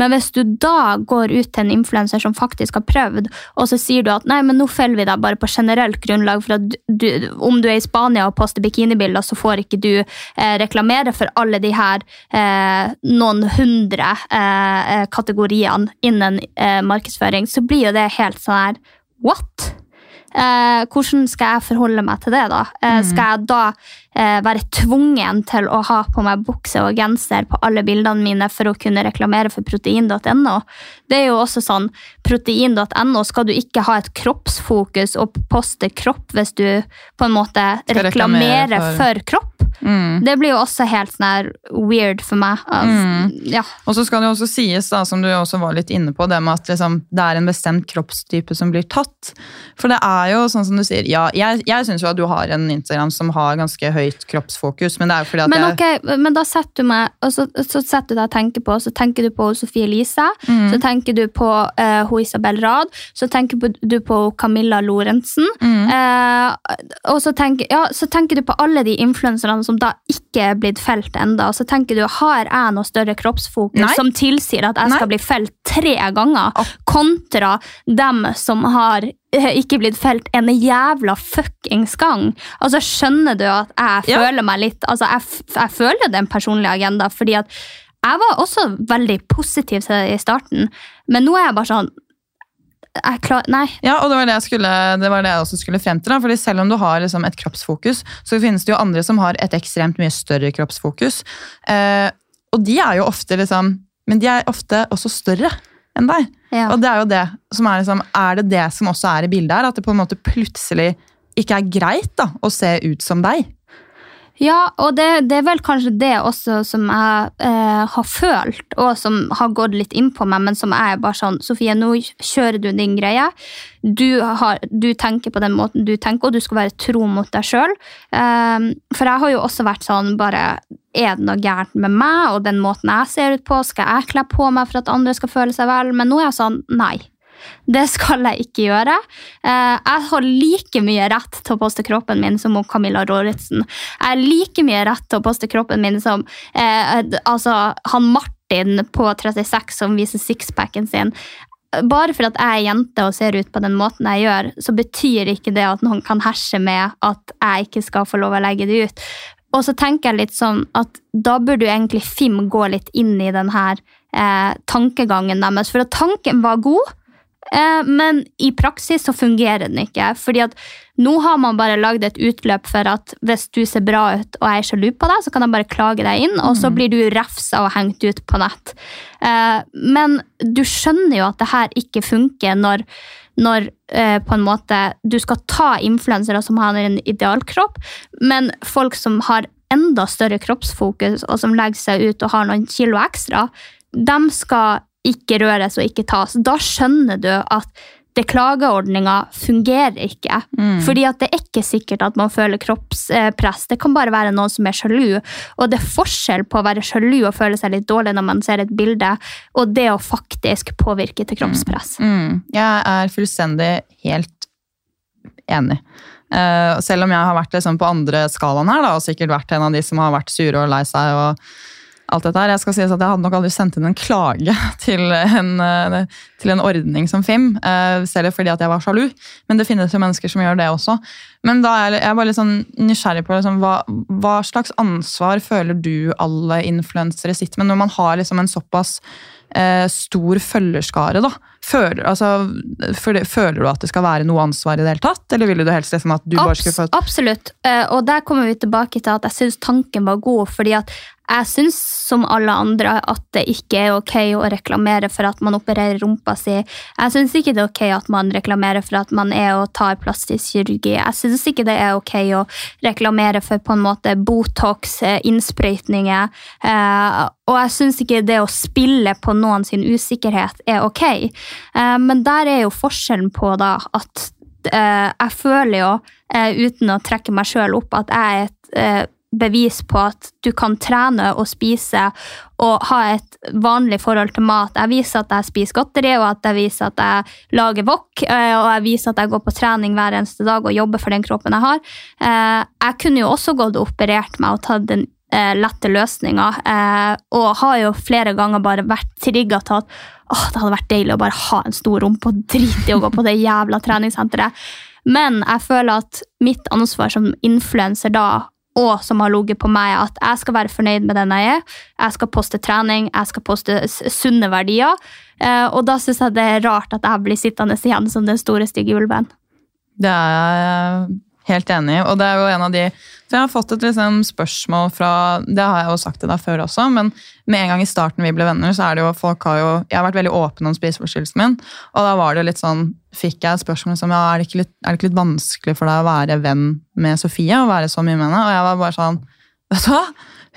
Men hvis du da går ut til en influenser som faktisk har prøvd, og så sier du at nei, men nå følger vi deg bare på generelt grunnlag, for at du, om du er i Spania og poster bikinibilder, så får ikke du eh, reklamere for alle de her eh, noen hundre eh, eh, kategoriene innen eh, markedsføring, så blir jo det helt sånn her What? Eh, hvordan skal jeg forholde meg til det, da? Eh, Skal jeg da eh, være tvungen til å ha på meg bukse og genser på alle bildene mine for å kunne reklamere for protein.no? Det er jo også sånn, protein.no skal du ikke ha et kroppsfokus og poste kropp hvis du på en måte reklamerer for- for kropp. Det blir jo også helt sånn weird for meg. Altså, ja. Og så skal det jo også sies, da, som du også var litt inne på, det med at liksom, det er en bestemt kroppstype som blir tatt. For det er jo sånn som du sier, ja, jeg, jeg syns jo at du har en Instagram som har ganske høyt kroppsfokus, men det er jo fordi at Men, jeg ok, men da setter du meg og så, så setter du deg og tenker på Så tenker du på Sofie Elise, Mm. så tenker du på uh, hun Isabel Rad, så tenker du på Camilla Lorentzen. Mm. Uh, og så tenker, ja, så tenker du på alle de influenserne som da ikke er blitt felt enda, og så tenker du har jeg noe større kroppsfokus Nei. som tilsier at jeg Nei. skal bli felt tre ganger, kontra dem som har ikke blitt felt en jævla fuckings gang. Altså, skjønner du at jeg Ja. føler meg litt Altså, jeg, jeg føler det er en personlig agenda, fordi at jeg var også veldig positiv til det i starten, men nå er jeg bare sånn jeg klar, Nei. Ja, og det var det, jeg skulle, det var det jeg også skulle frem til. Da. Fordi selv om du har liksom, et kroppsfokus, så finnes det jo andre som har et ekstremt mye større kroppsfokus. Eh, og de er jo ofte liksom Men de er ofte også større enn deg. Ja. Og det er jo det som er liksom Er det det som også er i bildet her? At det på en måte plutselig ikke er greit da, å se ut som deg? Ja, og det, det er vel kanskje det også som jeg eh, har følt, og som har gått litt inn på meg, men som er bare sånn Sofie, nå kjører du din greie. Du, har, du tenker på den måten du tenker, og du skal være tro mot deg sjøl. for jeg har jo også vært sånn bare Er det noe gærent med meg og den måten jeg ser ut på? Skal jeg kle på meg for at andre skal føle seg vel? Men nå er jeg sånn nei. Det skal jeg ikke gjøre. Eh, jeg har like mye rett til å poste kroppen min som Camilla Lauritzen. Jeg har like mye rett til å poste kroppen min som eh, altså, han Martin på 36 som viser sixpacken sin. Bare for at jeg er jente og ser ut på den måten jeg gjør, så betyr ikke det at noen kan herse med at jeg ikke skal få lov å legge det ut. Og så tenker jeg litt sånn at da burde egentlig Fim gå litt inn i denne eh, tankegangen deres. For at tanken var god, men i praksis så fungerer den ikke. fordi at nå har man bare lagd et utløp for at hvis du ser bra ut og jeg er sjalu på deg, så kan jeg bare klage deg inn, og så blir du refsa og hengt ut på nett. Eh, men du skjønner jo at det her ikke funker når når eh, på en måte du skal ta influensere som har en idealkropp, men folk som har enda større kroppsfokus og som legger seg ut og har noen kilo ekstra, de skal ikke røres og ikke tas. Da skjønner du at det klageordninga fungerer ikke. Mm. Fordi at det er ikke sikkert at man føler kroppspress. Det kan bare være noen som er sjalu. Og det er forskjell på å være sjalu og føle seg litt dårlig når man ser et bilde, og det å faktisk påvirke til kroppspress. Mm. Jeg er fullstendig helt enig. Eh, selv om jeg har vært liksom på andre skalaen her, da, og sikkert vært en av de som har vært sure og lei seg. og alt dette her. Jeg skal si at jeg hadde nok aldri sendt inn en klage *laughs* til en, eh, til en ordning som FIM, eh, selv fordi at jeg var sjalu. Men det finnes jo mennesker som gjør det også. Men da er jeg bare litt sånn nysgjerrig på liksom, hva, hva slags ansvar føler du alle influensere sitter med, når man har liksom en såpass eh, stor følgerskare, da. Føler, altså, føler, du at det skal være noe ansvar i det hele tatt, eller ville du helst liksom at du bare skulle få Absolutt, eh, og der kommer vi tilbake til at jeg syns tanken var god, fordi at jeg syns som alle andre at det ikke er ok å reklamere for at man opererer rumpa si. Jeg syns ikke det er ok at man reklamerer for at man er og tar plastisk kirurgi. Jeg syns ikke det er ok å reklamere for på en måte Botox, eh, innsprøytninger. Eh, og jeg syns ikke det å spille på noen sin usikkerhet er ok. Eh, men der er jo forskjellen på da at jeg føler jo, uten å trekke meg sjøl opp, at jeg er et bevis på at du kan trene og spise og ha et vanlig forhold til mat. Jeg viser at jeg spiser godteri, og at jeg viser at jeg lager wok, eh, og jeg viser at jeg går på trening hver eneste dag og jobber for den kroppen jeg har. Eh, jeg kunne jo også gått og operert meg og tatt den eh, lette løsninga, og har jo flere ganger bare vært trigga til at åh, det hadde vært deilig å bare ha en stor rumpe og drite i å gå på det jævla treningssenteret. Men jeg føler at mitt ansvar som influenser da og som har ligget på meg, at jeg skal være fornøyd med den jeg er. Jeg skal poste trening, jeg skal poste sunne verdier. Eh, og da syns jeg det er rart at jeg blir sittende igjen som den store, stygge ulven. Det er helt enig og det er jo en av de for Jeg har fått et liksom, spørsmål fra Det har jeg jo sagt til deg før også, men med en gang i starten vi ble venner, så er det jo folk har jo Jeg har vært veldig åpen om spiseforstyrrelsen min, og da var det litt sånn Fikk jeg et spørsmål som ja, er det, ikke litt, er det ikke litt vanskelig for deg å være venn med Sofie og være så mye med henne? Og jeg var bare sånn Vet du hva?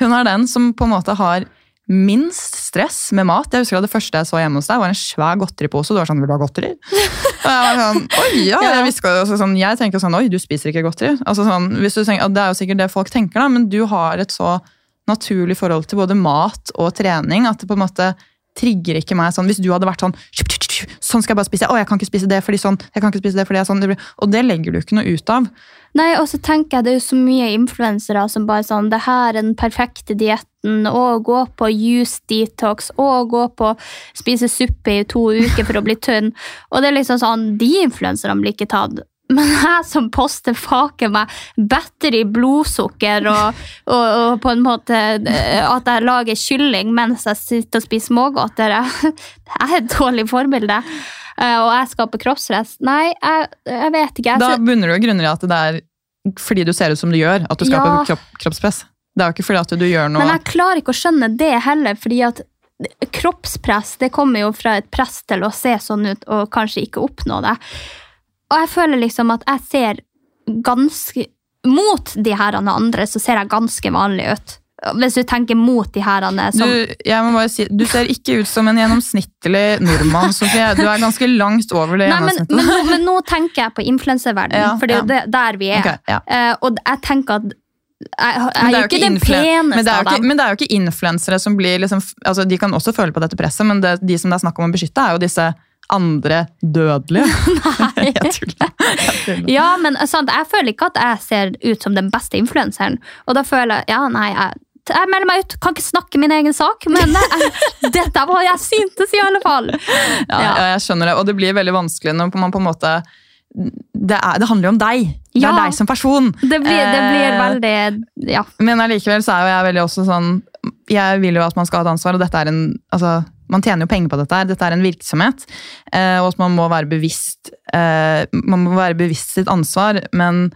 Hun er den som på en måte har minst stress med mat. Jeg husker at Det første jeg så hjemme hos deg, var en svær godteripose. Du var sånn, vil du ha godteri? Og jeg var sånn, oi, ja, *laughs* jeg, visker, sånn, jeg tenker sånn, oi, du spiser ikke godteri. Altså sånn, hvis du tenker, Det er jo sikkert det folk tenker, da, men du har et så naturlig forhold til både mat og trening at det på en måte trigger ikke meg sånn. Hvis du hadde vært sånn Sånn skal jeg bare spise. Å, jeg kan ikke spise det fordi sånn. jeg kan ikke spise det fordi jeg sånn. Og det legger du ikke noe ut av. Nei, og så tenker jeg Det er jo så mye influensere som bare sånn Det her er den perfekte dietten. Å gå på juice detox. og gå på spise suppe i to uker for å bli tynn. Og det er liksom sånn, De influenserne blir ikke tatt. Men jeg som poster faker meg battery, blodsukker og, og, og, på en måte eh, at jeg lager kylling mens jeg sitter og spiser smågodter Jeg er et dårlig forbilde. Eh, og jeg skaper kroppspress. Nei, jeg, jeg, vet ikke. Jeg da bunner du å grunner i at det er fordi du ser ut som du gjør, at du skaper ja. kropp, kroppspress. Det er jo ikke fordi at du gjør noe Men jeg klarer ikke å skjønne det heller, fordi at kroppspress det kommer jo fra et press til å se sånn ut og kanskje ikke oppnå det. Og jeg føler liksom at jeg ser ganske Mot de her andre så ser jeg ganske vanlig ut. Hvis du tenker mot de her som du, jeg må bare si, du ser ikke ut som en gjennomsnittlig nordmann, *laughs* Sofie. Du er ganske langt over det Nei, men, men, nå, men, nå, tenker jeg på influenserverdenen, *laughs* ja, for det er jo der vi er. Okay, ja. uh, og jeg tenker at jeg er jo ikke den peneste av dem. Men det er jo ikke influensere som blir liksom, altså De kan også føle på dette presset, men det, de som det er snakk om å beskytte, er jo disse andre dødelige. *laughs* *laughs* Nei. jeg tuller. Jeg tuller. Ja, men sant, jeg føler ikke at jeg ser ut som den beste influenseren. Og da føler jeg ja, nei, jeg, jeg melder meg ut. Kan ikke snakke min egen sak, men jeg, *laughs* dette var jeg syntes i alle fall. Ja, ja, jeg skjønner det, og det blir veldig vanskelig når man på en måte Det, er, det handler jo om deg. Det Ja. er deg som person. Det blir, det blir Eh, veldig Ja. Men allikevel så er jo jeg veldig også sånn Jeg vil jo at man skal ha et ansvar, og dette er en altså, Man tjener jo penger på dette her. Dette er en virksomhet, eh, og at man må være bevisst eh, Man må være bevisst sitt ansvar, men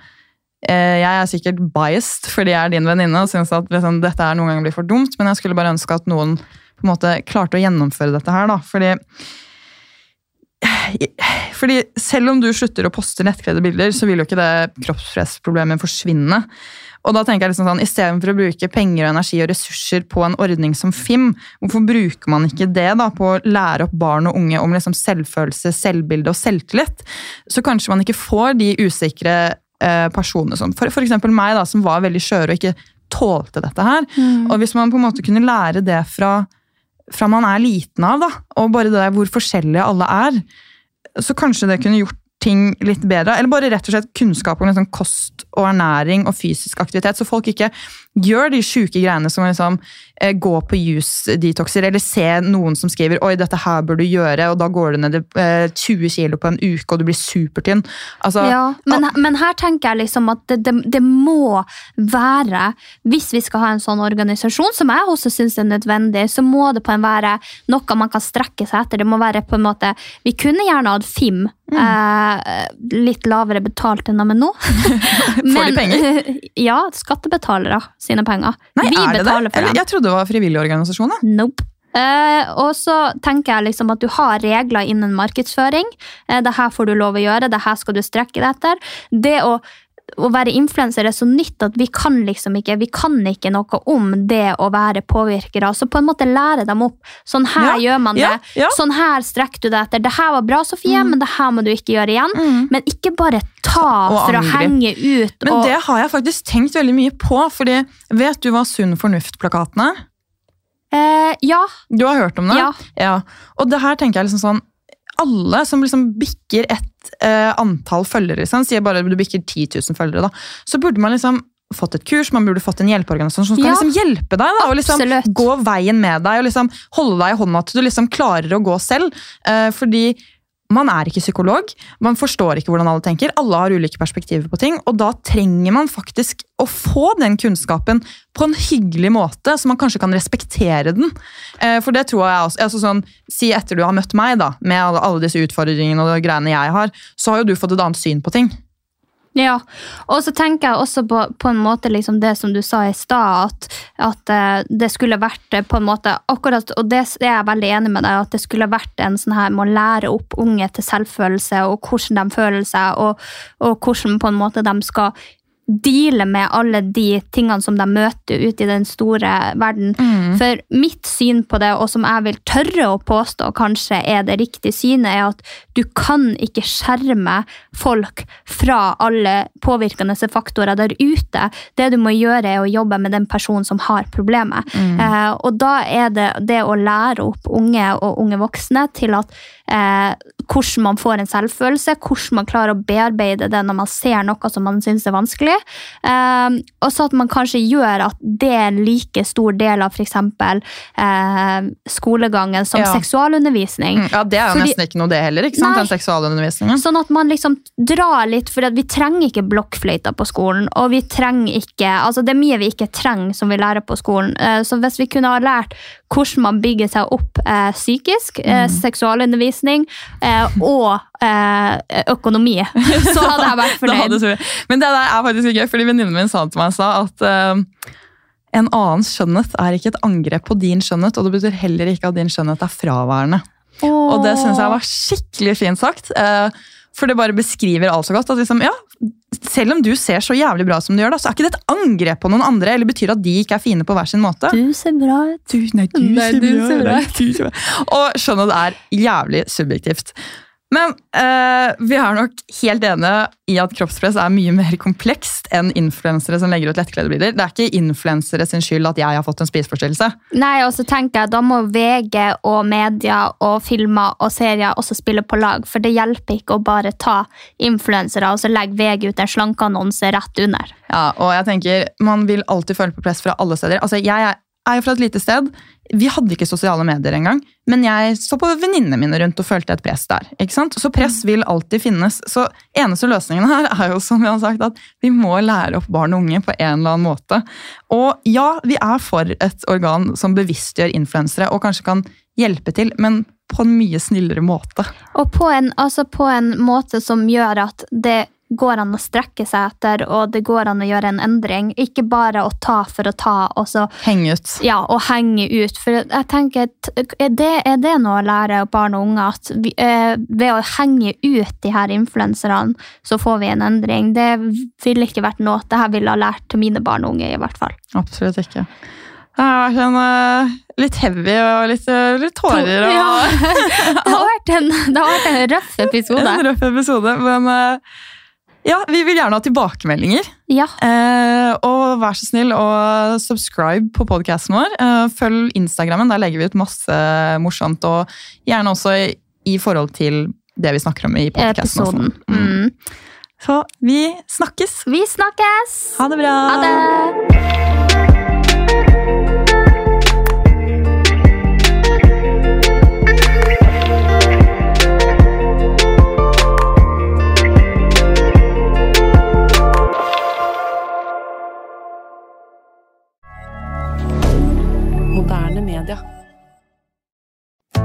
jeg er sikkert biased fordi jeg er din venninne og syns at liksom, dette her noen ganger blir for dumt, men jeg skulle bare ønske at noen på en måte klarte å gjennomføre dette her, da. Fordi *sighs* fordi selv om du slutter å poste nettkledde bilder, så vil jo ikke det kroppspressproblemet forsvinne. Og da tenker jeg liksom sånn, Istedenfor å bruke penger og energi og ressurser på en ordning som FIM, hvorfor bruker man ikke det da på å lære opp barn og unge om liksom selvfølelse, selvbilde og selvtillit? Så kanskje man ikke får de usikre eh, personene som for, for eksempel meg, da, som var veldig skjøre og ikke tålte dette her. Og hvis man på en måte kunne lære det fra, fra man er liten av, da, og bare det der hvor forskjellige alle er, så kanskje det kunne gjort ting litt bedre. Eller bare rett og slett kunnskap om liksom kost og ernæring og fysisk aktivitet, så folk ikke gjør de sjuke greiene som liksom, eh, gå på juice-detoxer, eller se noen som skriver oi, dette her bør du gjøre, og da går du ned eh, 20 kilo på en uke, og du blir supertynn. Altså, Ja, men, men her tenker jeg liksom at det, det, det må være Hvis vi skal ha en sånn organisasjon, som jeg også syns er nødvendig, så må det på en være noe man kan strekke seg etter. Det må være på en måte Vi kunne gjerne hatt FIM. Mm. Eh, litt lavere betalt enn de er nå. *laughs* Får de penger? *laughs* Ja, skattebetalere sine penger. Nei, vi er det det? betaler for dem. jeg trodde det var frivillig organisasjon. jeg. Nope. Eh, og så tenker jeg liksom at du har regler innen markedsføring. Eh, det her får du lov å gjøre, det her skal du strekke deg etter. Det å, å være influenser er så nytt at vi kan liksom ikke vi kan ikke noe om det å være påvirkere. Så på en måte lære dem opp. Sånn her Ja, gjør man det. ja, ja. Sånn her strekker du deg etter. Det her var bra, Sofie, men det her må du ikke gjøre igjen. Mm. Men ikke bare ta Og for å henge ut. Men og, det har jeg faktisk tenkt veldig mye på, fordi vet du hva Sunn fornuft-plakaten er? eh, ja, Du har hørt om det? Ja. Og det her tenker jeg liksom sånn Alle som liksom bikker et eh, antall følgere, liksom, sier bare du bikker 10 000 følgere, da, så burde man liksom fått et kurs, man burde fått en hjelpeorganisasjon som kan Ja. liksom hjelpe deg. Da, og liksom Absolutt. Gå veien med deg og liksom holde deg i hånda til du liksom klarer å gå selv. Eh, fordi man er ikke psykolog, man forstår ikke hvordan alle tenker. Alle har ulike perspektiver på ting, og da trenger man faktisk å få den kunnskapen på en hyggelig måte, så man kanskje kan respektere den. Eh, For det tror jeg også, altså sånn, Si etter du har møtt meg, da, med alle, disse utfordringene og greiene jeg har, så har jo du fått et annet syn på ting. Ja, og så tenker jeg også på, på en måte liksom det som du sa i stad, at, at eh, det skulle vært eh, på en måte akkurat, og det er jeg veldig enig med deg, at det skulle vært en sånn her med å lære opp unge til selvfølelse, og hvordan de føler seg, og, og hvordan på en måte de skal deale med alle de tingene som de møter ute i den store verden. For mitt syn på det, og som jeg vil tørre å påstå kanskje er det riktige synet, er at du kan ikke skjerme folk fra alle påvirkende faktorer der ute. Det du må gjøre, er å jobbe med den personen som har problemet. Eh, og da er det det å lære opp unge og unge voksne til at eh, hvordan man får en selvfølelse, hvordan man klarer å bearbeide det når man ser noe som man syns er vanskelig. Eh, og så at man kanskje gjør at det er en like stor del av f.eks. Eh, skolegangen som Ja. seksualundervisning. Mm, Ja, Det er jo Fordi- nesten ikke noe det heller, ikke sant? Nei. den seksualundervisningen. Sånn at man liksom drar litt, for vi trenger ikke blokkfløyta på skolen. Og vi trenger ikke, altså det er mye vi ikke trenger som vi lærer på skolen. Eh, Så hvis vi kunne ha lært hvordan man bygger seg opp eh, psykisk, eh, seksualundervisning eh, og eh, økonomi, *laughs* så hadde jeg vært hadde fornøyd. jeg- Men det der er faktisk gøy, fordi venninnen min sa til meg sa at eh, en annens skjønnhet er ikke et angrep på din skjønnhet, og det betyr heller ikke at din skjønnhet er fraværende. Og det syns jeg var skikkelig fint sagt. eh, For det bare beskriver alt så godt. at liksom, ja, Selv om du ser så jævlig bra som du gjør, da, så er ikke det et angrep på noen andre, eller betyr at de ikke er fine på hver sin måte. Du ser bra ut. Du, nei, du, Nei, ser du bra ser bra *laughs* ut. Og skjønn at det er jævlig subjektivt. Men eh, vi er nok helt enige i at kroppspress er mye mer komplekst enn influensere som legger ut lettkledde bilder. Det er ikke influensere sin skyld at jeg har fått en spiseforstyrrelse. Nei, og så tenker jeg Da må VG og media og filmer og serier også spille på lag. For det hjelper ikke å bare ta influensere og så legge VG ut en slankeannonse rett under. Ja, og jeg tenker, Man vil alltid føle på press fra alle steder. Altså, Jeg er jo fra et lite sted. Vi hadde ikke sosiale medier engang, men jeg så på venninnene mine rundt og følte et press der. ikke sant? Så press vil alltid finnes. Så eneste løsningen her er jo som vi har sagt, at vi må lære opp barn og unge på en eller annen måte. Og ja, vi er for et organ som bevisstgjør influensere og kanskje kan hjelpe til, men på en mye snillere måte. Og på en, altså på en måte som gjør at det går an å strekke seg etter, og det går an å gjøre en endring. Ikke bare å ta for å ta, og så Henge ut. Ja, og henge ut. For jeg tenker, er det, er det noe å lære barn og unge? At vi, eh, ved å henge ut de her influenserne, så får vi en endring. Det ville ikke vært noe det her ville ha lært til mine barn og unge, i hvert fall. Absolutt ikke. Det har vært en litt heavy og litt, uh, litt tårer. Og... Ja. *laughs* det, har vært en, det har vært en røff *laughs* episode. En røff episode, men uh, ja, vi vil gjerne ha tilbakemeldinger. Ja. Eh, og vær så snill og subscribe på podkasten vår. Eh, følg Instagrammen, der legger vi ut masse morsomt. Og gjerne også i, i forhold til det vi snakker om i podkasten. Mm. Mm. Så vi snakkes. Vi snakkes! Ha det bra. Ha det.